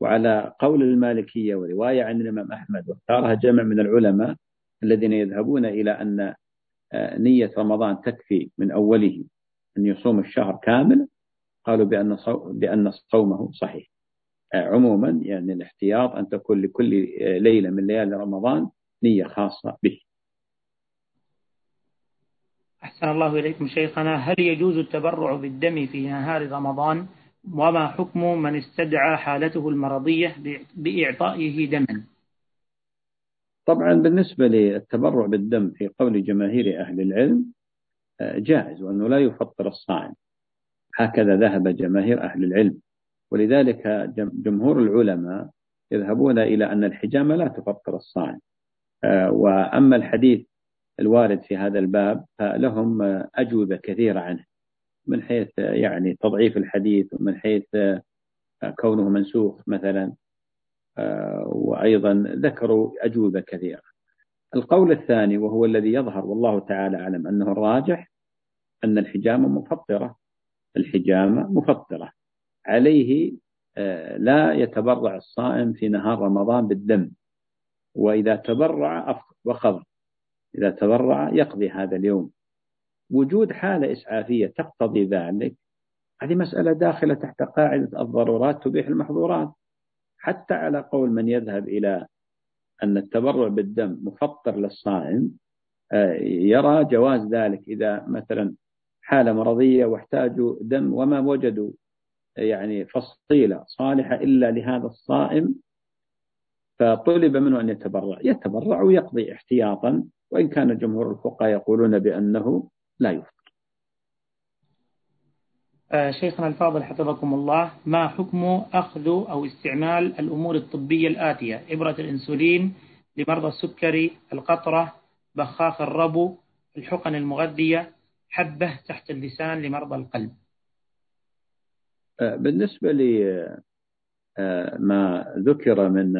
وعلى قول المالكية ورواية عن الإمام أحمد واختارها جمع من العلماء الذين يذهبون إلى أن آه، نية رمضان تكفي من أوله أن يصوم الشهر كامل قالوا بأن بأن صومه صحيح. آه، عموما يعني الاحتياط أن تكون لكل آه، ليلة من ليالي رمضان نية خاصة به. أحسن الله إليكم شيخنا. هل يجوز التبرع بالدم في نهار رمضان؟ وما حكم من استدعى حالته المرضية بإعطائه دما؟ طبعا بالنسبة للتبرع بالدم في قول جماهير أهل العلم آه، جائز وأنه لا يفطر الصائم. هكذا ذهب جماهير أهل العلم. ولذلك جمهور العلماء يذهبون إلى أن الحجامة لا تفطر الصائم. آه، وأما الحديث الوارد في هذا الباب فلهم أجوبة كثيرة عنه. من حيث يعني تضعيف الحديث ومن حيث كونه منسوخ مثلا وأيضا ذكروا أجوبة كثيرة. القول الثاني وهو الذي يظهر والله تعالى أعلم أنه الراجح أن الحجامة مفطرة. الحجامة مفطرة. عليه لا يتبرع الصائم في نهار رمضان بالدم. وإذا تبرع وخضر. إذا تبرع يقضي هذا اليوم. وجود حالة إسعافية تقتضي ذلك هذه مسألة داخلة تحت قاعدة الضرورات تبيح المحظورات. حتى على قول من يذهب إلى أن التبرع بالدم مفطر للصائم آه، يرى جواز ذلك إذا مثلا حالة مرضية واحتاجوا دم وما وجدوا يعني فصيلة صالحة إلا لهذا الصائم فطلب منه أن يتبرع. يتبرع ويقضي احتياطا وإن كان جمهور الفقهاء يقولون بأنه لا يفطر آه، شيخنا الفاضل حفظكم الله. ما حكم أخذ أو استعمال الأمور الطبية الآتية؟ إبرة الإنسولين لمرضى السكري القطرة بخاخ الربو الحقن المغذية حبة تحت اللسان لمرضى القلب. آه، بالنسبة لي آه، ذكر من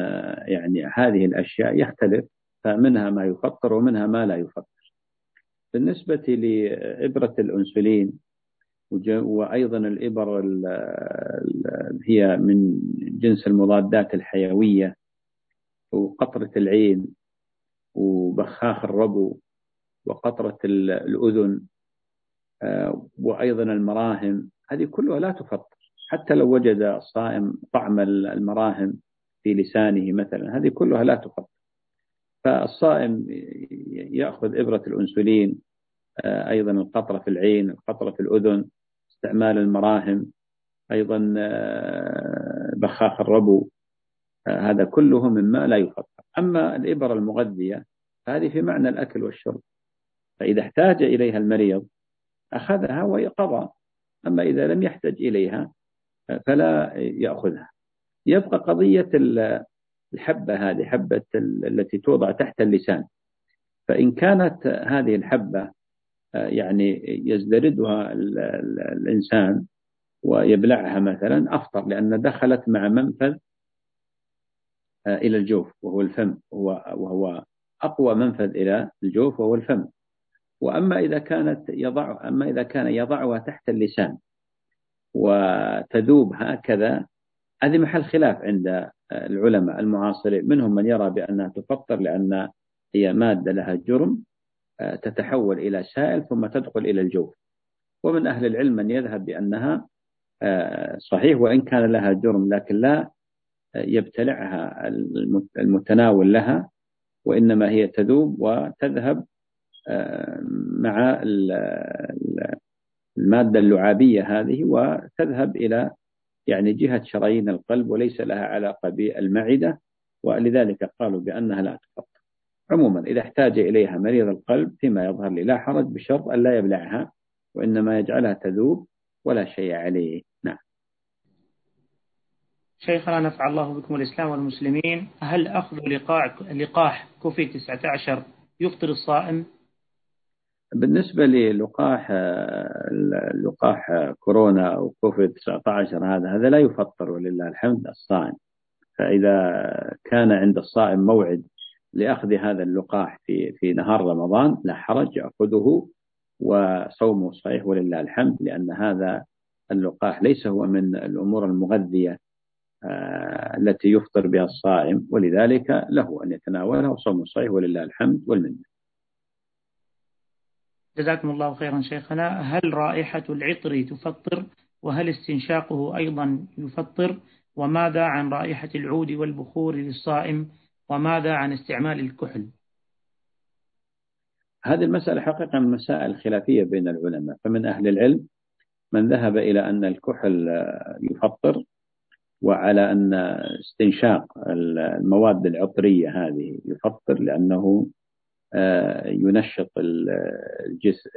يعني هذه الأشياء يختلف فمنها ما يفطر ومنها ما لا يفطر. بالنسبة لإبرة الأنسولين وأيضا الإبر هي من جنس المضادات الحيوية وقطرة العين وبخاخ الربو وقطرة الأذن آه، وأيضا المراهم. هذه كلها لا تفطر. حتى لو وجد الصائم طعم المراهم في لسانه مثلا هذه كلها لا تفطر. فالصائم يأخذ إبرة الأنسولين آه، أيضا القطرة في العين القطرة في الأذن استعمال المراهم أيضا آه، بخاخ الربو هذا كله مما لا يفطر أما الإبر المغذية هذه في معنى الأكل والشرب. فإذا احتاج إليها المريض أخذها وقضى أما إذا لم يحتج إليها فلا يأخذها. يبقى قضية الحبة هذه حبة التي توضع تحت اللسان. فإن كانت هذه الحبة يعني يزدردها الإنسان ويبلعها مثلا أفطر لأن دخلت مع منفذ إلى الجوف وهو الفم. وهو أقوى منفذ إلى الجوف وهو الفم. وأما إذا كانت يضع أما إذا كان يضعها تحت اللسان وتذوب هكذا هذه محل خلاف عند العلماء المعاصرين منهم من يرى بأنها تفطر لأن هي مادة لها جرم تتحول إلى سائل ثم تدخل إلى الجوف. ومن أهل العلم من يذهب بأنها صحيح وإن كان لها جرم لكن لا يبتلعها المتناول لها وإنما هي تذوب وتذهب مع المادة اللعابية هذه وتذهب إلى يعني جهة شرايين القلب وليس لها علاقة بالمعدة ولذلك قالوا بأنها لا تفطر عموما إذا احتاج إليها مريض القلب فيما يظهر لي لا حرج بشرط أن لا يبلعها وإنما يجعلها تذوب ولا شيء عليه. نعم. شيخنا نفع الله بكم الإسلام والمسلمين. هل أخذ لقاح لقاح كوفي 19 يفطر الصائم؟ بالنسبة للقاح لقاح كورونا أو كوفيد 19 هذا هذا لا يفطر ولله الحمد الصائم. فإذا كان عند الصائم موعد لأخذ هذا اللقاح في في نهار رمضان لا حرج يأخذه وصومه صحيح ولله الحمد لأن هذا اللقاح ليس هو من الأمور المغذية آه، التي يفطر بها الصائم ولذلك له أن يتناولها وصومه صحيح ولله الحمد والمنة. جزاكم الله خيرا شيخنا. هل رائحة العطر تفطر؟ وهل استنشاقه أيضا يفطر؟ وماذا عن رائحة العود والبخور للصائم؟ وماذا عن استعمال الكحل؟ هذه المسألة حقيقة من المسائل الخلافية بين العلماء. فمن أهل العلم من ذهب إلى أن الكحل يفطر وعلى أن استنشاق المواد العطرية هذه يفطر لأنه ينشط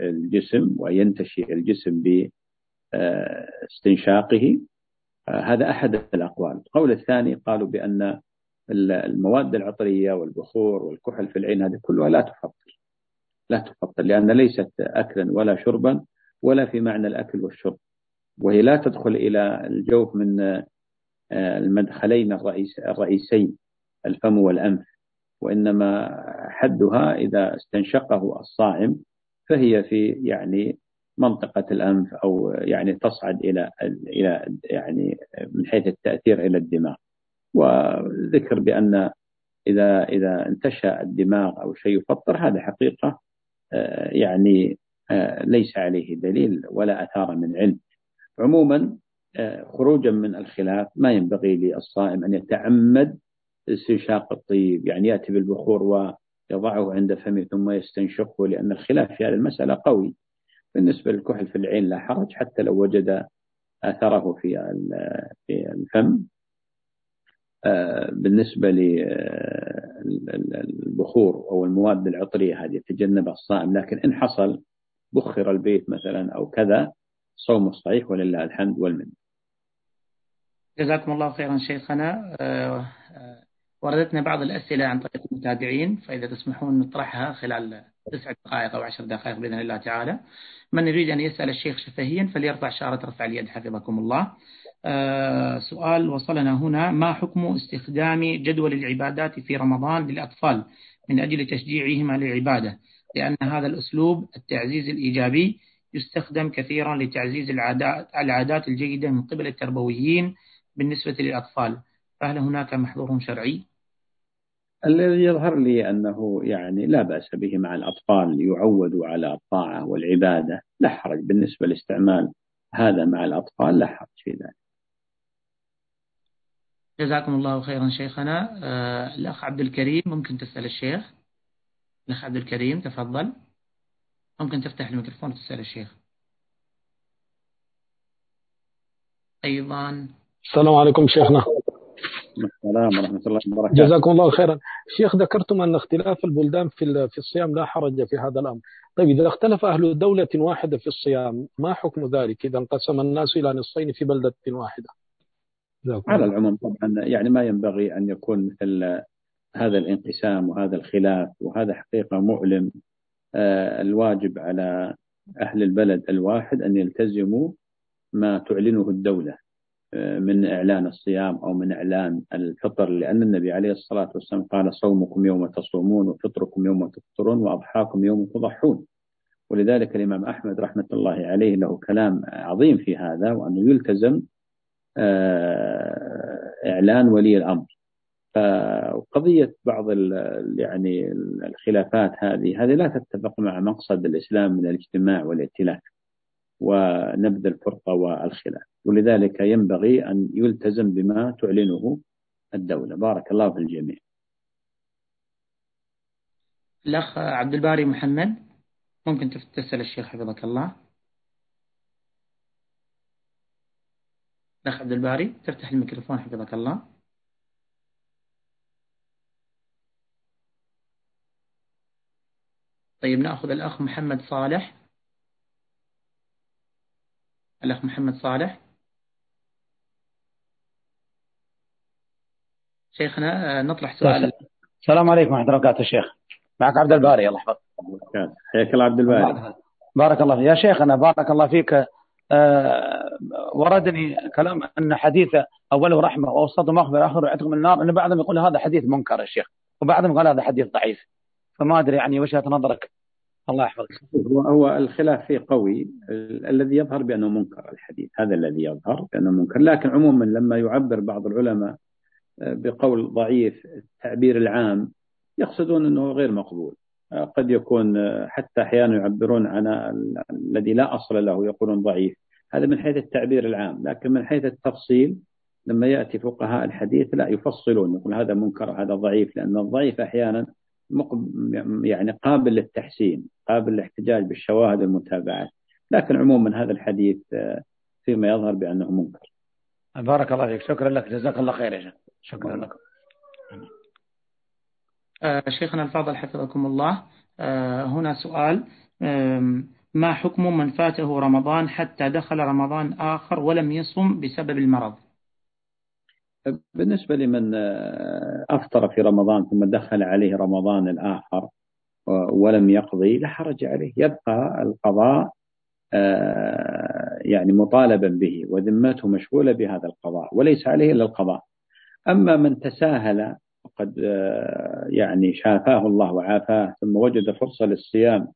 الجسم وينتشي الجسم باستنشاقه آه، هذا أحد الأقوال. القول الثاني قالوا بأن المواد العطرية والبخور والكحل في العين هذه كلها لا تفطر لا تفطر لأن ليست أكلا ولا شربا ولا في معنى الأكل والشرب. وهي لا تدخل إلى الجوف من آه، المدخلين الرئيس الرئيسين الفم والأنف. وإنما حدها إذا استنشقه الصائم فهي في يعني منطقة الأنف أو يعني تصعد إلى إلى يعني من حيث التأثير إلى الدماغ. وذكر بأن إذا إذا انتشى الدماغ أو شيء يفطر هذا حقيقة آه، يعني آه، ليس عليه دليل ولا أثار من علم. عموما آه، خروجا من الخلاف ما ينبغي للصائم أن يتعمد استنشاق الطيب يعني يأتي بالبخور ويضعه عند فمه ثم يستنشقه لأن الخلاف في هذه المسألة قوي. بالنسبة للكحل في العين لا حرج حتى لو وجد أثره في في الفم. آه، بالنسبة للبخور أو المواد العطرية هذه يتجنبها الصائم لكن إن حصل بخر البيت مثلا أو كذا صوم صحيح ولله الحمد والمن جزاكم الله خيرا شيخنا. آه، آه، وردتنا بعض الأسئلة عن طريق المتابعين فإذا تسمحون نطرحها خلال تسع دقائق أو عشر دقائق بإذن الله تعالى. من يريد أن يسأل الشيخ شفهيا فليرفع شارة رفع اليد حفظكم الله. آه سؤال وصلنا هنا. ما حكم استخدام جدول العبادات في رمضان للأطفال من أجل تشجيعهم على العبادة لأن هذا الأسلوب التعزيز الإيجابي يستخدم كثيرا لتعزيز العادات, العادات الجيدة من قبل التربويين بالنسبة للأطفال. فهل هناك محظور شرعي؟ الذي يظهر لي أنه يعني لا بأس به مع الأطفال يعودوا على الطاعة والعبادة لا حرج. بالنسبة لاستعمال هذا مع الأطفال لا حرج في ذلك. جزاكم الله خيرا شيخنا. آه الأخ عبد الكريم ممكن تسأل الشيخ؟ الأخ عبد الكريم تفضل. ممكن تفتح الميكروفون وتسأل الشيخ. أيضا. السلام عليكم شيخنا. السلام ورحمة الله وبركاته. جزاكم الله خيرا. شيخ ذكرتم أن اختلاف البلدان في في الصيام لا حرج في هذا الأمر. طيب إذا اختلف أهل دولة واحدة في الصيام ما حكم ذلك؟ إذا انقسم الناس إلى نصفين في بلدة واحدة. على العموم طبعا يعني ما ينبغي أن يكون مثل هذا الانقسام وهذا الخلاف وهذا حقيقة مؤلم آه، الواجب على أهل البلد الواحد أن يلتزموا ما تعلنه الدولة. من إعلان الصيام أو من إعلان الفطر لأن النبي عليه الصلاة والسلام قال صومكم يوم تصومون وفطركم يوم تفطرون وأضحاكم يوم تضحون. ولذلك الإمام أحمد رحمة الله عليه له كلام عظيم في هذا وأنه يلتزم آه، إعلان ولي الأمر. فقضية بعض يعني الخلافات هذه هذه لا تتفق مع مقصد الإسلام من الاجتماع والائتلاف. ونبذ الفرقة والخلاف. ولذلك ينبغي أن يلتزم بما تعلنه الدولة. بارك الله في الجميع. الأخ عبد الباري محمد ممكن تسأل الشيخ حفظك الله. الأخ عبد الباري تفتح الميكروفون حفظك الله. طيب نأخذ الأخ محمد صالح. الأخ محمد صالح. شيخنا آه، نطرح سؤال. السلام عليكم ورحمة الله وبركاته شيخ. معك عبد الباري الله يحفظك. حياك الله عبد الباري بارك الله فيك. يا شيخنا بارك الله فيك. آه وردني كلام أن حديث أوله رحمة وأوسطه مغفرة آخره عتق من النار أن بعضهم يقول هذا حديث منكر يا شيخ وبعضهم قال هذا حديث ضعيف. فما أدري يعني وجهة نظرك. الله يحفظك. هو الخلاف فيه قوي. الذي يظهر بأنه منكر الحديث. هذا الذي يظهر بأنه منكر. لكن عموما لما يعبر بعض العلماء آه، بقول ضعيف التعبير العام يقصدون أنه غير مقبول. آه، قد يكون آه، حتى أحيانا يعبرون عن الذي لا أصل له يقولون ضعيف. هذا من حيث التعبير العام. لكن من حيث التفصيل لما يأتي فقهاء الحديث لا يفصلون يقول هذا منكر هذا ضعيف لأن الضعيف أحيانا يعني قابل للتحسين قابل للاحتجاج بالشواهد والمتابعات. لكن عموما هذا الحديث آه، فيما يظهر بأنه منكر. بارك الله فيك. شكرا لك. جزاك الله خير يا شيخ. شكرا لكم آه شيخنا الفاضل حفظكم الله. آه هنا سؤال. ما حكم من فاته رمضان حتى دخل رمضان آخر ولم يصم بسبب المرض؟ بالنسبة لمن آه، أفطر في رمضان ثم دخل عليه رمضان الآخر ولم يقضي لا حرج عليه. يبقى القضاء آه، يعني مطالبا به وذمته مشغولة بهذا القضاء وليس عليه إلا القضاء. أما من تساهل وقد آه، يعني شافاه الله وعافاه ثم وجد فرصة للصيام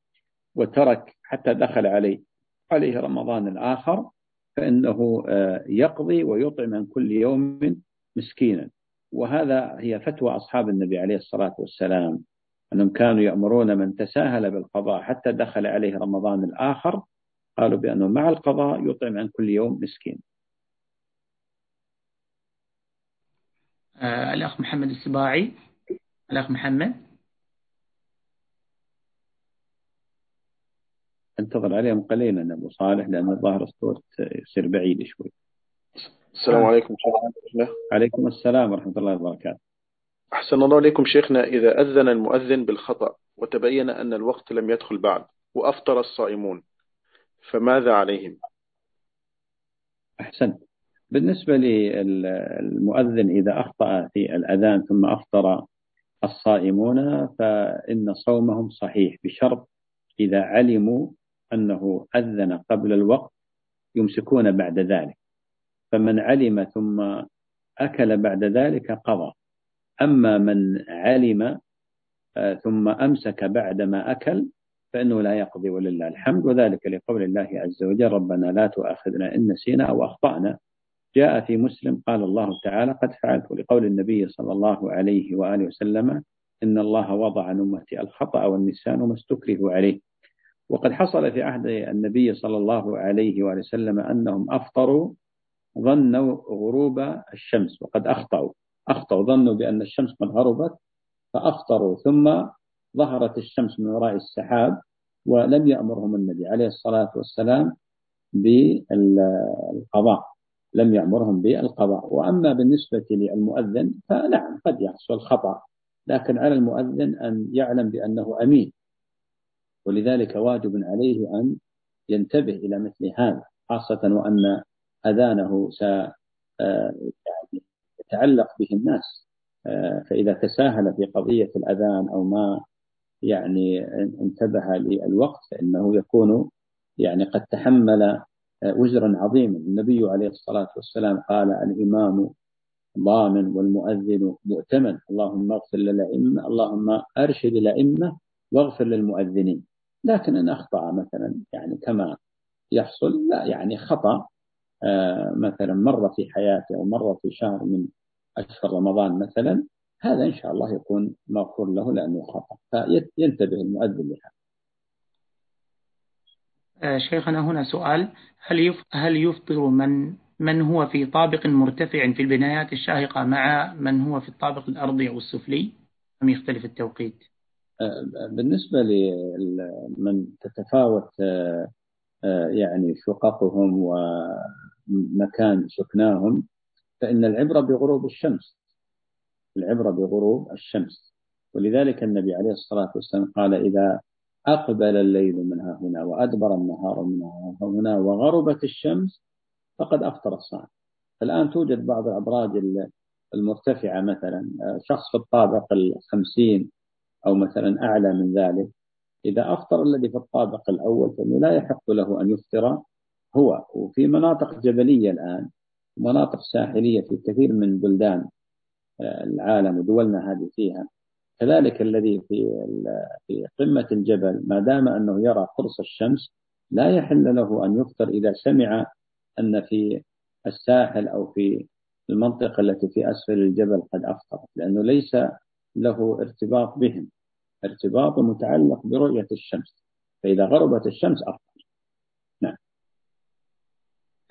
وترك حتى دخل عليه عليه رمضان الآخر فإنه يقضي ويطعم من كل يوم مسكينا. وهذا هي فتوى أصحاب النبي عليه الصلاة والسلام أنهم كانوا يأمرون من تساهل بالقضاء حتى دخل عليه رمضان الآخر قالوا بأنه مع القضاء يطعم عن كل يوم مسكين. آه الأخ محمد السباعي. الأخ محمد. أنتظر عليهم قليلا أبو صالح لأن الظاهر الصوت يصير بعيد شوي. السلام آه. عليكم شيخنا. عليكم السلام ورحمة الله وبركاته. أحسن الله عليكم شيخنا. إذا أذن المؤذن بالخطأ وتبين أن الوقت لم يدخل بعد وأفطر الصائمون فماذا عليهم؟ أحسن. بالنسبة للمؤذن إذا أخطأ في الأذان ثم أفطر الصائمون فإن صومهم صحيح بشرط إذا علموا أنه أذن قبل الوقت يمسكون بعد ذلك. فمن علم ثم أكل بعد ذلك قضى. أما من علم آه، ثم أمسك بعدما أكل فإنه لا يقضي ولله الحمد وذلك لقول الله عز وجل ربنا لا تؤاخذنا إن نسينا أو أخطأنا. جاء في مسلم قال الله تعالى قد فعلت. ولقول النبي صلى الله عليه وآله وسلم إن الله وضع عن أمتي الخطأ والنسيان وما استكرهوا عليه. وقد حصل في عهد النبي صلى الله عليه وآله وسلم أنهم أفطروا ظنوا غروب الشمس وقد أخطأوا. أخطأوا ظنوا بأن الشمس قد غربت فأفطروا ثم ظهرت الشمس من وراء السحاب ولم يأمرهم النبي عليه الصلاة والسلام بالقضاء. لم يأمرهم بالقضاء. وأما بالنسبة للمؤذن فنعم قد يحصل خطأ لكن على المؤذن أن يعلم بأنه أمين. ولذلك واجب عليه أن ينتبه إلى مثل هذا خاصة وأن أذانه س يعني يتعلق به الناس. فإذا تساهل في قضية الأذان أو ما يعني انتبه للوقت فإنه يكون يعني قد تحمل وزرا عظيما. النبي عليه الصلاة والسلام قال الإمام ضامن والمؤذن مؤتمن. اللهم اغفر للأئمة اللهم أرشد الأئمة واغفر للمؤذنين. لكن إن أخطأ مثلا يعني كما يحصل لا يعني خطأ. آه مثلا مرة في حياته أو مرة في شهر من أشهر رمضان مثلا هذا إن شاء الله يكون مغفور له لأنه خطأ. فينتبه المؤذن لهذا. آه، شيخنا هنا سؤال. هل هل يفطر من من هو في طابق مرتفع في البنايات الشاهقة مع من هو في الطابق الأرضي أو السفلي؟ أم يختلف التوقيت؟ آه، بالنسبة لمن تتفاوت آه، يعني شققهم ومكان سكناهم فإن العبرة بغروب الشمس العبرة بغروب الشمس. ولذلك النبي عليه الصلاة والسلام قال إذا أقبل الليل منها هنا وأدبر النهار منها هنا وغربت الشمس فقد أفطر الصائم. الآن توجد بعض الأبراج المرتفعة مثلا شخص في الطابق الخمسين أو مثلا أعلى من ذلك إذا أفطر الذي في الطابق الأول فإنه لا يحق له أن يفطر هو وفي مناطق جبلية الآن مناطق ساحلية في كثير من بلدان العالم ودولنا هذه فيها. كذلك الذي في في قمة الجبل ما دام أنه يرى قرص الشمس لا يحل له أن يفطر إذا سمع أن في الساحل أو في المنطقة التي في أسفل الجبل قد أفطر لأنه ليس له ارتباط بهم. ارتباط متعلق برؤية الشمس. فإذا غربت الشمس أفطر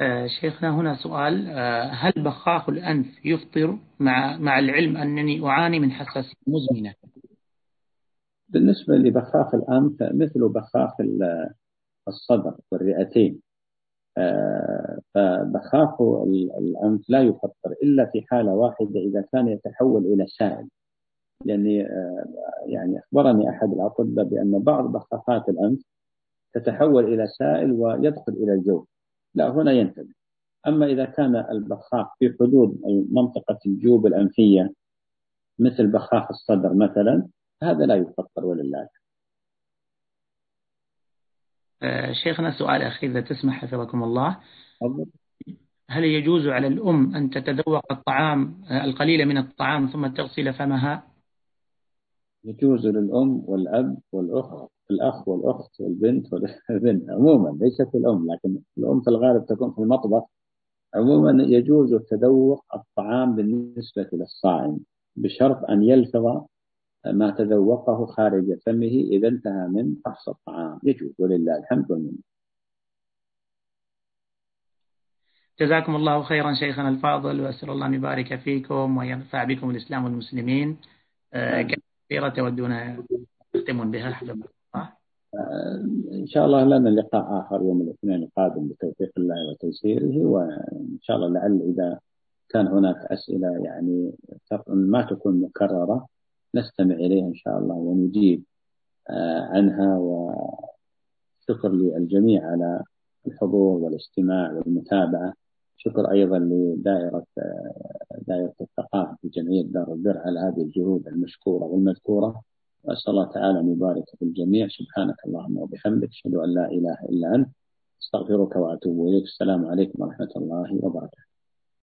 آه شيخنا هنا سؤال آه هل بخاخ الأنف يفطر مع مع العلم أنني أعاني من حساسية مزمنة؟ بالنسبة لبخاخ الأنف مثل بخاخ الصدر والرئتين آه فبخاخ الأنف لا يفطر إلا في حالة واحدة إذا كان يتحول إلى سائل آه، يعني أخبرني أحد الأطباء بأن بعض بخاخات الأنف تتحول إلى سائل ويدخل إلى الجوف لا هنا ينتبه. أما إذا كان البخاخ في حدود منطقة الجيوب الأنفية مثل بخاخ الصدر مثلا هذا لا يفطر ولله آه، شيخنا سؤال أخير إذا تسمح حفظكم الله. هل يجوز على الأم أن تتذوق الطعام آه، القليل من الطعام ثم تغسل فمها؟ يجوز للأم والأب والأخت الأخ والأخت والبنت والبنت عموما ليست الأم لكن الأم في الغالب تكون في المطبخ. عموما يجوز تذوق الطعام بالنسبة للصائم بشرط أن يلفظ ما تذوقه خارج فمه إذا انتهى من فحص الطعام. يجوز ولله الحمد والمنة. جزاكم الله خيرا شيخنا الفاضل وأسأل الله أن يبارك فيكم وينفع بكم الإسلام والمسلمين. آه، كثيرة تودون تختمون بها حفظكم الله إن شاء الله لنا لقاء آخر يوم الاثنين القادم بتوفيق الله وتيسيره وإن شاء الله لعل إذا كان هناك أسئلة يعني ما تكون مكررة نستمع إليها إن شاء الله ونجيب آه، عنها وشكر للجميع على الحضور والاستماع والمتابعة. شكر أيضا لدائرة دائرة الثقافة في جمعية دار البر على هذه الجهود المشكورة والمذكورة. وأسأل الله تعالى أن يبارك في الجميع. سبحانك اللهم وبحمدك. أشهد أن لا إله إلا أنت. أستغفرك وأتوب إليك. السلام عليكم ورحمة الله وبركاته.